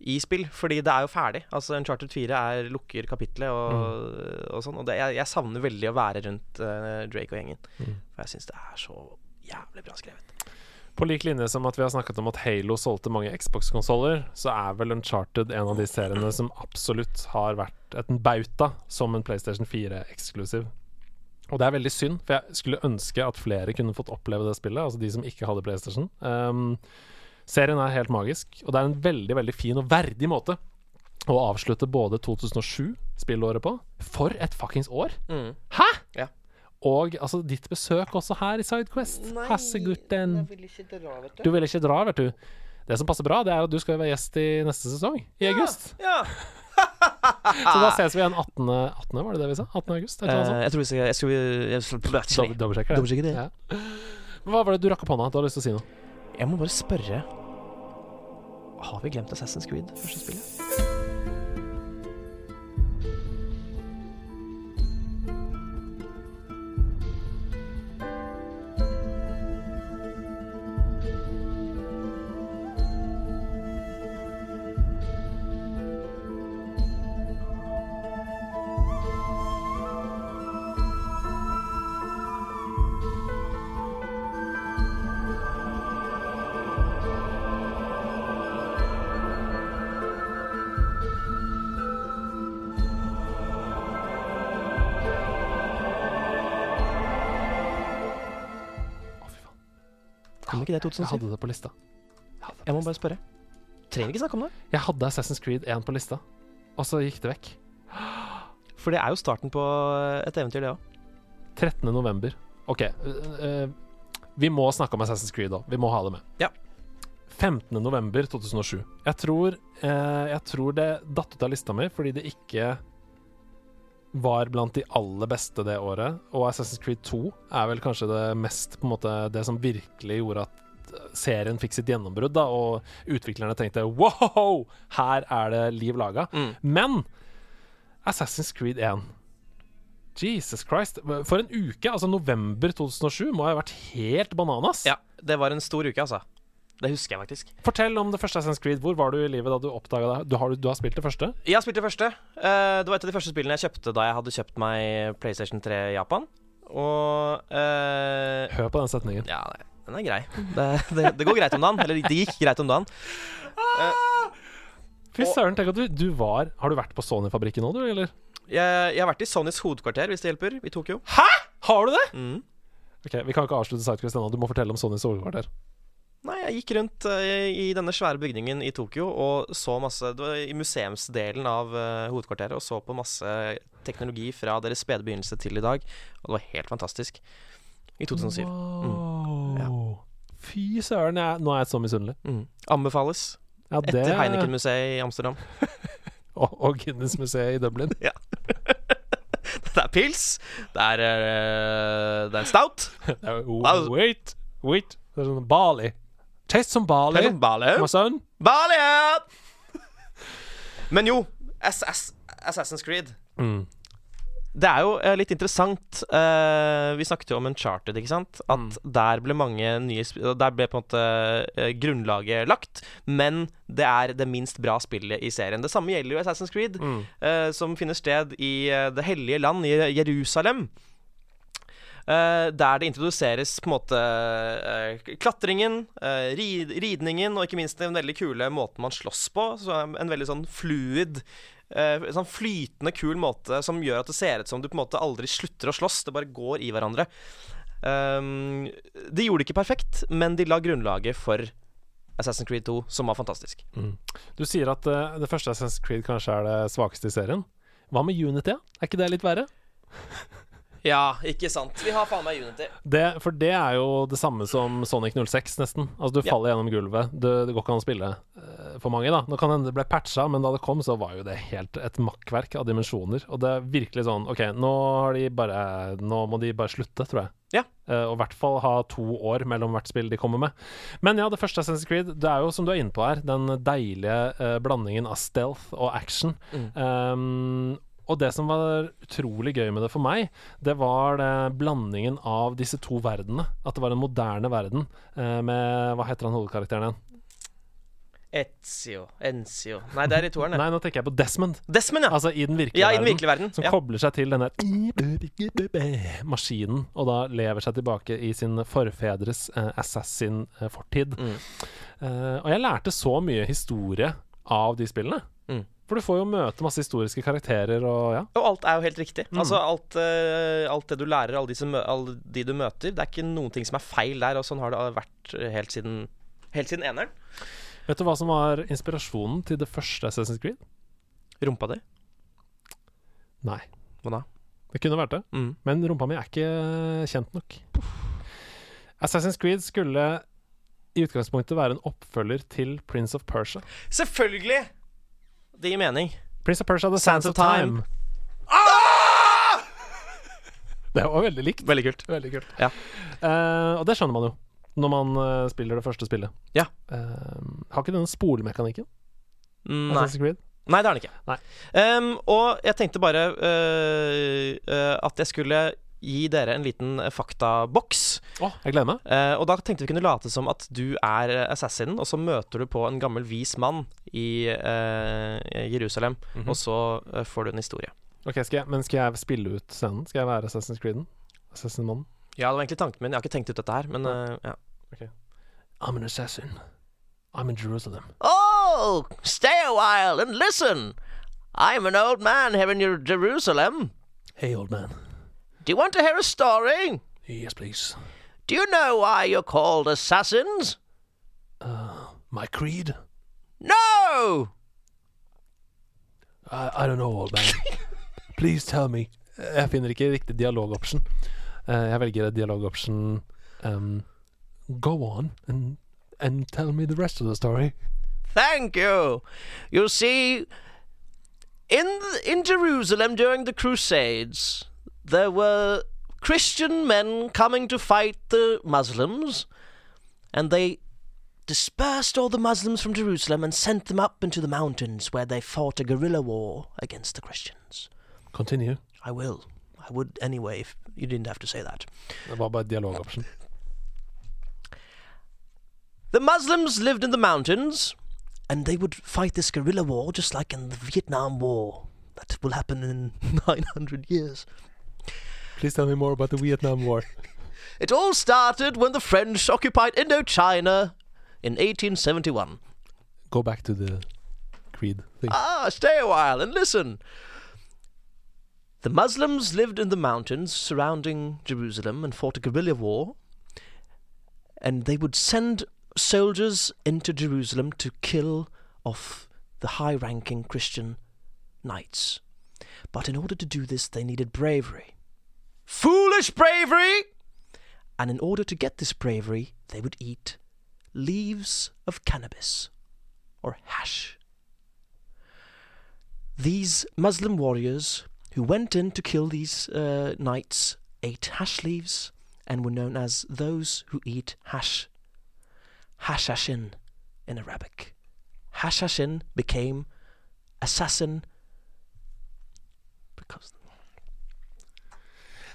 i spill. Fordi det er jo ferdig. Altså Uncharted 4 er lukker kapitlet og, og sånn. Og det, jeg, jeg savner veldig å være rundt uh, Drake og gjengen. For jeg syns det er så jævlig bra skrevet.
På lik linje som at vi har snakket om at Halo solgte mange Xbox-konsoller, så er vel Uncharted en av de seriene som absolutt har vært et bauta som en PlayStation 4-eksklusiv. Og det er veldig synd, for jeg skulle ønske at flere kunne fått oppleve det spillet, altså de som ikke hadde PlayStation. Um, serien er helt magisk, og det er en veldig, veldig fin og verdig måte å avslutte både 2007, spillåret, på. For et fuckings år!
Mm.
Hæ?!
Ja.
Og altså, ditt besøk også her i Sidequest. Hassegutten.
vil ikke dra, vet
Du vil ikke dra, vet du. Det som passer bra, det er at du skal være gjest i neste sesong, i august.
Ja. *laughs*
Så da ses vi igjen 18. 18. Var det det vi sa? 18. august?
Eh, jeg tror vi skal Jeg skal jeg skal-
Dobbeltsjekke det.
Det.
Ja. Hva var det du rakk opp hånda? Du har lyst til å si noe?
Jeg må bare spørre Har vi glemt Assassin's Creed, første spillet? Kom ikke det i
Jeg hadde det på lista. Jeg
Jeg må
lista.
bare spørre. Trenger ikke snakke om det.
jeg hadde Assassin's Creed 1 på lista, og så gikk det vekk.
For det er jo starten på et eventyr, det òg.
13. november. OK. øh, øh, vi må snakke om Assassin's Creed da. Vi må ha det med.
Ja.
15. november 2007. Jeg tror, eh, jeg tror det datt ut av lista mi fordi det ikke var blant de aller beste det året. Og Assassin's Creed 2 er vel kanskje det mest på en måte Det som virkelig gjorde at serien fikk sitt gjennombrudd, da, og utviklerne tenkte wow, her er det liv laga.
Mm.
Men Assassin's Creed 1 Jesus Christ. For en uke, altså november 2007, må ha vært helt bananas.
Ja, det var en stor uke, altså. Det husker jeg faktisk.
Fortell om det første Assassin's Creed. Hvor var du i livet da du oppdaga det? Du har, du har spilt det første?
Jeg har spilt det første. Uh, det var et av de første spillene jeg kjøpte da jeg hadde kjøpt meg PlayStation 3 i Japan. Og uh,
Hør på den setningen.
Ja, den er grei. Det, det, det går greit om dagen. Eller det gikk greit om dagen.
Fy søren, tenk at du, du var Har du vært på Sony-fabrikken nå, du, eller?
Jeg, jeg har vært i Sonys hovedkvarter, hvis det hjelper, i Tokyo. Hæ?!
Har du det?!
Mm.
Ok, Vi kan ikke avslutte Sidequest ennå. Du må fortelle om Sonys hovedkvarter.
Nei, jeg gikk rundt eh, i denne svære bygningen i Tokyo og så masse Det var i museumsdelen av eh, hovedkvarteret og så på masse teknologi fra deres spede begynnelse til i dag. Og det var helt fantastisk. I 2007.
Wow. Fy søren, jeg, nå er jeg så misunnelig.
Mm. Anbefales.
Ja, det
Etter Heineken-museet i Amsterdam. *laughs*
Og, og Guinness-museet i Dublin. *laughs* *laughs*
Det er pils. Det er, eh, det er stout.
Wait, wait. Det er sånn Bali. Taste som Bali,
Det er sånn Bale.
my son.
Bali! Men jo, SS, Assassin's Creed.
Mm.
Det er jo eh, litt interessant eh, Vi snakket jo om Uncharted, ikke sant? At
Mm.
der ble mange nye Der ble på en måte eh, grunnlaget lagt. Men det er det minst bra spillet i serien. Det samme gjelder jo Assassin's Creed,
Mm.
eh, som finner sted i eh, det hellige land, i Jerusalem. Eh, der det introduseres på en måte eh, klatringen, eh, rid ridningen og ikke minst den veldig kule måten man slåss på. En veldig sånn fluid Uh, sånn flytende kul måte som gjør at det ser ut som du på en måte aldri slutter å slåss. Det bare går i hverandre. Um, de gjorde det ikke perfekt, men de la grunnlaget for Assassin's Creed 2, som var fantastisk.
Du sier at uh, det første Assassin's Creed kanskje er det svakeste i serien. Hva med Unity? Er ikke det litt verre? *laughs*
Ja, ikke sant. Vi har faen meg Unity.
Det, for det er jo det samme som Sonic 06, nesten. Altså Du
Ja.
faller gjennom gulvet. Det, det går ikke an å spille eh, for mange, da. Nå kan hende det ble patcha, men da det kom, så var jo det helt et makkverk av dimensjoner. Og det er virkelig sånn OK, nå har de bare Nå må de bare slutte, tror jeg.
Ja.
Uh, og i hvert fall ha to år mellom hvert spill de kommer med. Men ja, det første Assassin's Creed, det er jo som du er inne på her, den deilige uh, blandingen av stealth og action.
Mm.
Um, og det som var utrolig gøy med det for meg, det var det blandingen av disse to verdenene. At det var en moderne verden eh, med Hva heter han hovedkarakteren igjen?
Ezio. Enzio. Nei, det er i toeren. *laughs*
Nei, nå tenker jeg på Desmond.
Desmond, ja.
Altså i den virkelige
Ja, i den
verden.
virkelige verden.
Som
Ja.
kobler seg til denne maskinen, og da lever seg tilbake i sin forfedres eh, assassin-fortid.
Mm.
Eh, og jeg lærte så mye historie av de spillene.
Mm.
For du får jo møte masse historiske karakterer og ja.
Og alt er jo helt riktig.
Mm.
Altså alt, uh, alt det du lærer, alle, de, som, alle de du møter, det er ikke noen ting som er feil der. Og sånn har det vært eh, helt siden, helt siden eneren.
Vet du hva som var inspirasjonen til det første Assassin's Creed?
Rumpa di.
Nei.
Hva da?
Det kunne vært det,
Mm.
men rumpa mi er ikke kjent nok. Assassin's Creed skulle i utgangspunktet være en oppfølger til Prince of Persia.
Selvfølgelig! Det gir mening.
Prince of Persia The
Sands
Sands
of
of
Time.
Time. Det var veldig likt.
Veldig kult.
Veldig kult.
Ja.
Uh, og det skjønner man jo når man uh, spiller det første spillet.
Ja.
Uh, har ikke denne spolemekanikken?
Mm, Nei.
Creed?
Nei, det har den ikke. Ehm, og jeg tenkte bare at jeg skulle gi dere en liten eh, faktaboks.
Oh, jeg gleder meg.
Eh, og da tenkte vi kunne late som at du er eh, assassinen, og så møter du på en gammel vis mann i eh, Jerusalem,
Mhm.
og så eh, får du en historie.
Ok, skal jeg, Men skal jeg spille ut scenen? Skal jeg være Assassin's Creeden? Assassin-mannen?
Ja, det var egentlig tanken min. Jeg har ikke tenkt ut dette her, men uh, ja.
I'm an assassin. I'm in Jerusalem.
Oh, stay a while and listen. I'm an old man here in Jerusalem.
Hey, old man.
Do you want to hear a story?
Yes, please.
Do you know why you're called assassins?
My creed?
No!
I, I don't know, old *laughs* man. Please tell me. Jeg finner ikke riktig dialogoption. Eh, jeg velger dialogoption um, Go on and, and tell me the rest of the story.
Thank you. You see, in in Jerusalem during the Crusades, there were Christian men coming to fight the Muslims, and they dispersed all the Muslims from Jerusalem and sent them up into the mountains where they fought a guerrilla war against the Christians.
Continue.
I will. I would anyway if you didn't have to say that.
Det var bare dialogoption.
The Muslims lived in the mountains, and they would fight this guerrilla war just like in the Vietnam War. That will happen in *laughs* 900 years.
Please tell me more about the Vietnam War. *laughs*
It all started when the French occupied Indochina in 1871.
Go back to the creed thing.
Ah, stay a while and listen. The Muslims lived in the mountains surrounding Jerusalem and fought a guerrilla war, and they would send soldiers into Jerusalem to kill off the high ranking Christian knights. But in order to do this, they needed bravery. Foolish bravery! And in order to get this bravery, they would eat leaves of cannabis or hash. These Muslim warriors who went in to kill these uh, knights ate hash leaves and were known as those who eat hash. Hashashin in Arabic. Hashashin became assassin because.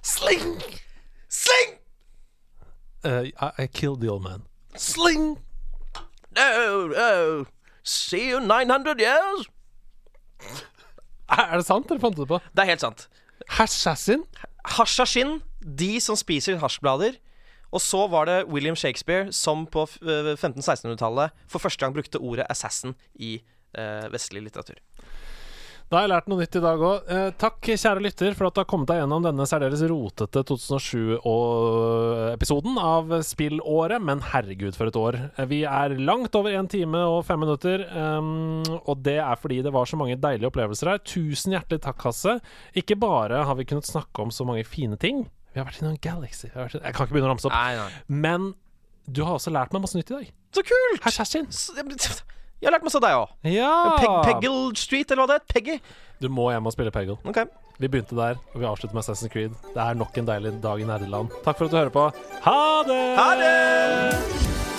Sling! Sling!
Uh, I, I killed the old man. Sling!
No, no. See you 900 years?
Er det sant, eller fant du det på?
Det er helt sant.
Hashashin?
Hashashin, de som spiser hasjblader. Og så var det William Shakespeare som på eh, 1500-1600-tallet for første gang brukte ordet assassin i uh, vestlig litteratur.
Da har jeg lært noe nytt i dag òg. Eh, takk, kjære lytter, for at du har kommet deg gjennom denne særdeles rotete 2007-episoden av Spillåret. Men herregud, for et år. Eh, Vi er langt over én time og fem minutter, Um, og det er fordi det var så mange deilige opplevelser her. Tusen hjertelig takk, Hasse. Ikke bare har vi kunnet snakke om så mange fine ting. Vi har vært innom Galaxy. Vi har vært, jeg kan ikke begynne å ramse opp.
Nei, nei.
Men du har også lært meg masse nytt i dag.
Så kult!
Herr Kjerstin.
Jeg har lært masse av deg òg.
Ja!
Peg Peggle Street, eller hva det het? Peggy.
Du må hjem og spille Peggle.
Okay.
Vi begynte der, og vi avslutter med Assassin's Creed. Det er nok en deilig dag i nerdeland. Takk for at du hører på. Ha det!
Ha det!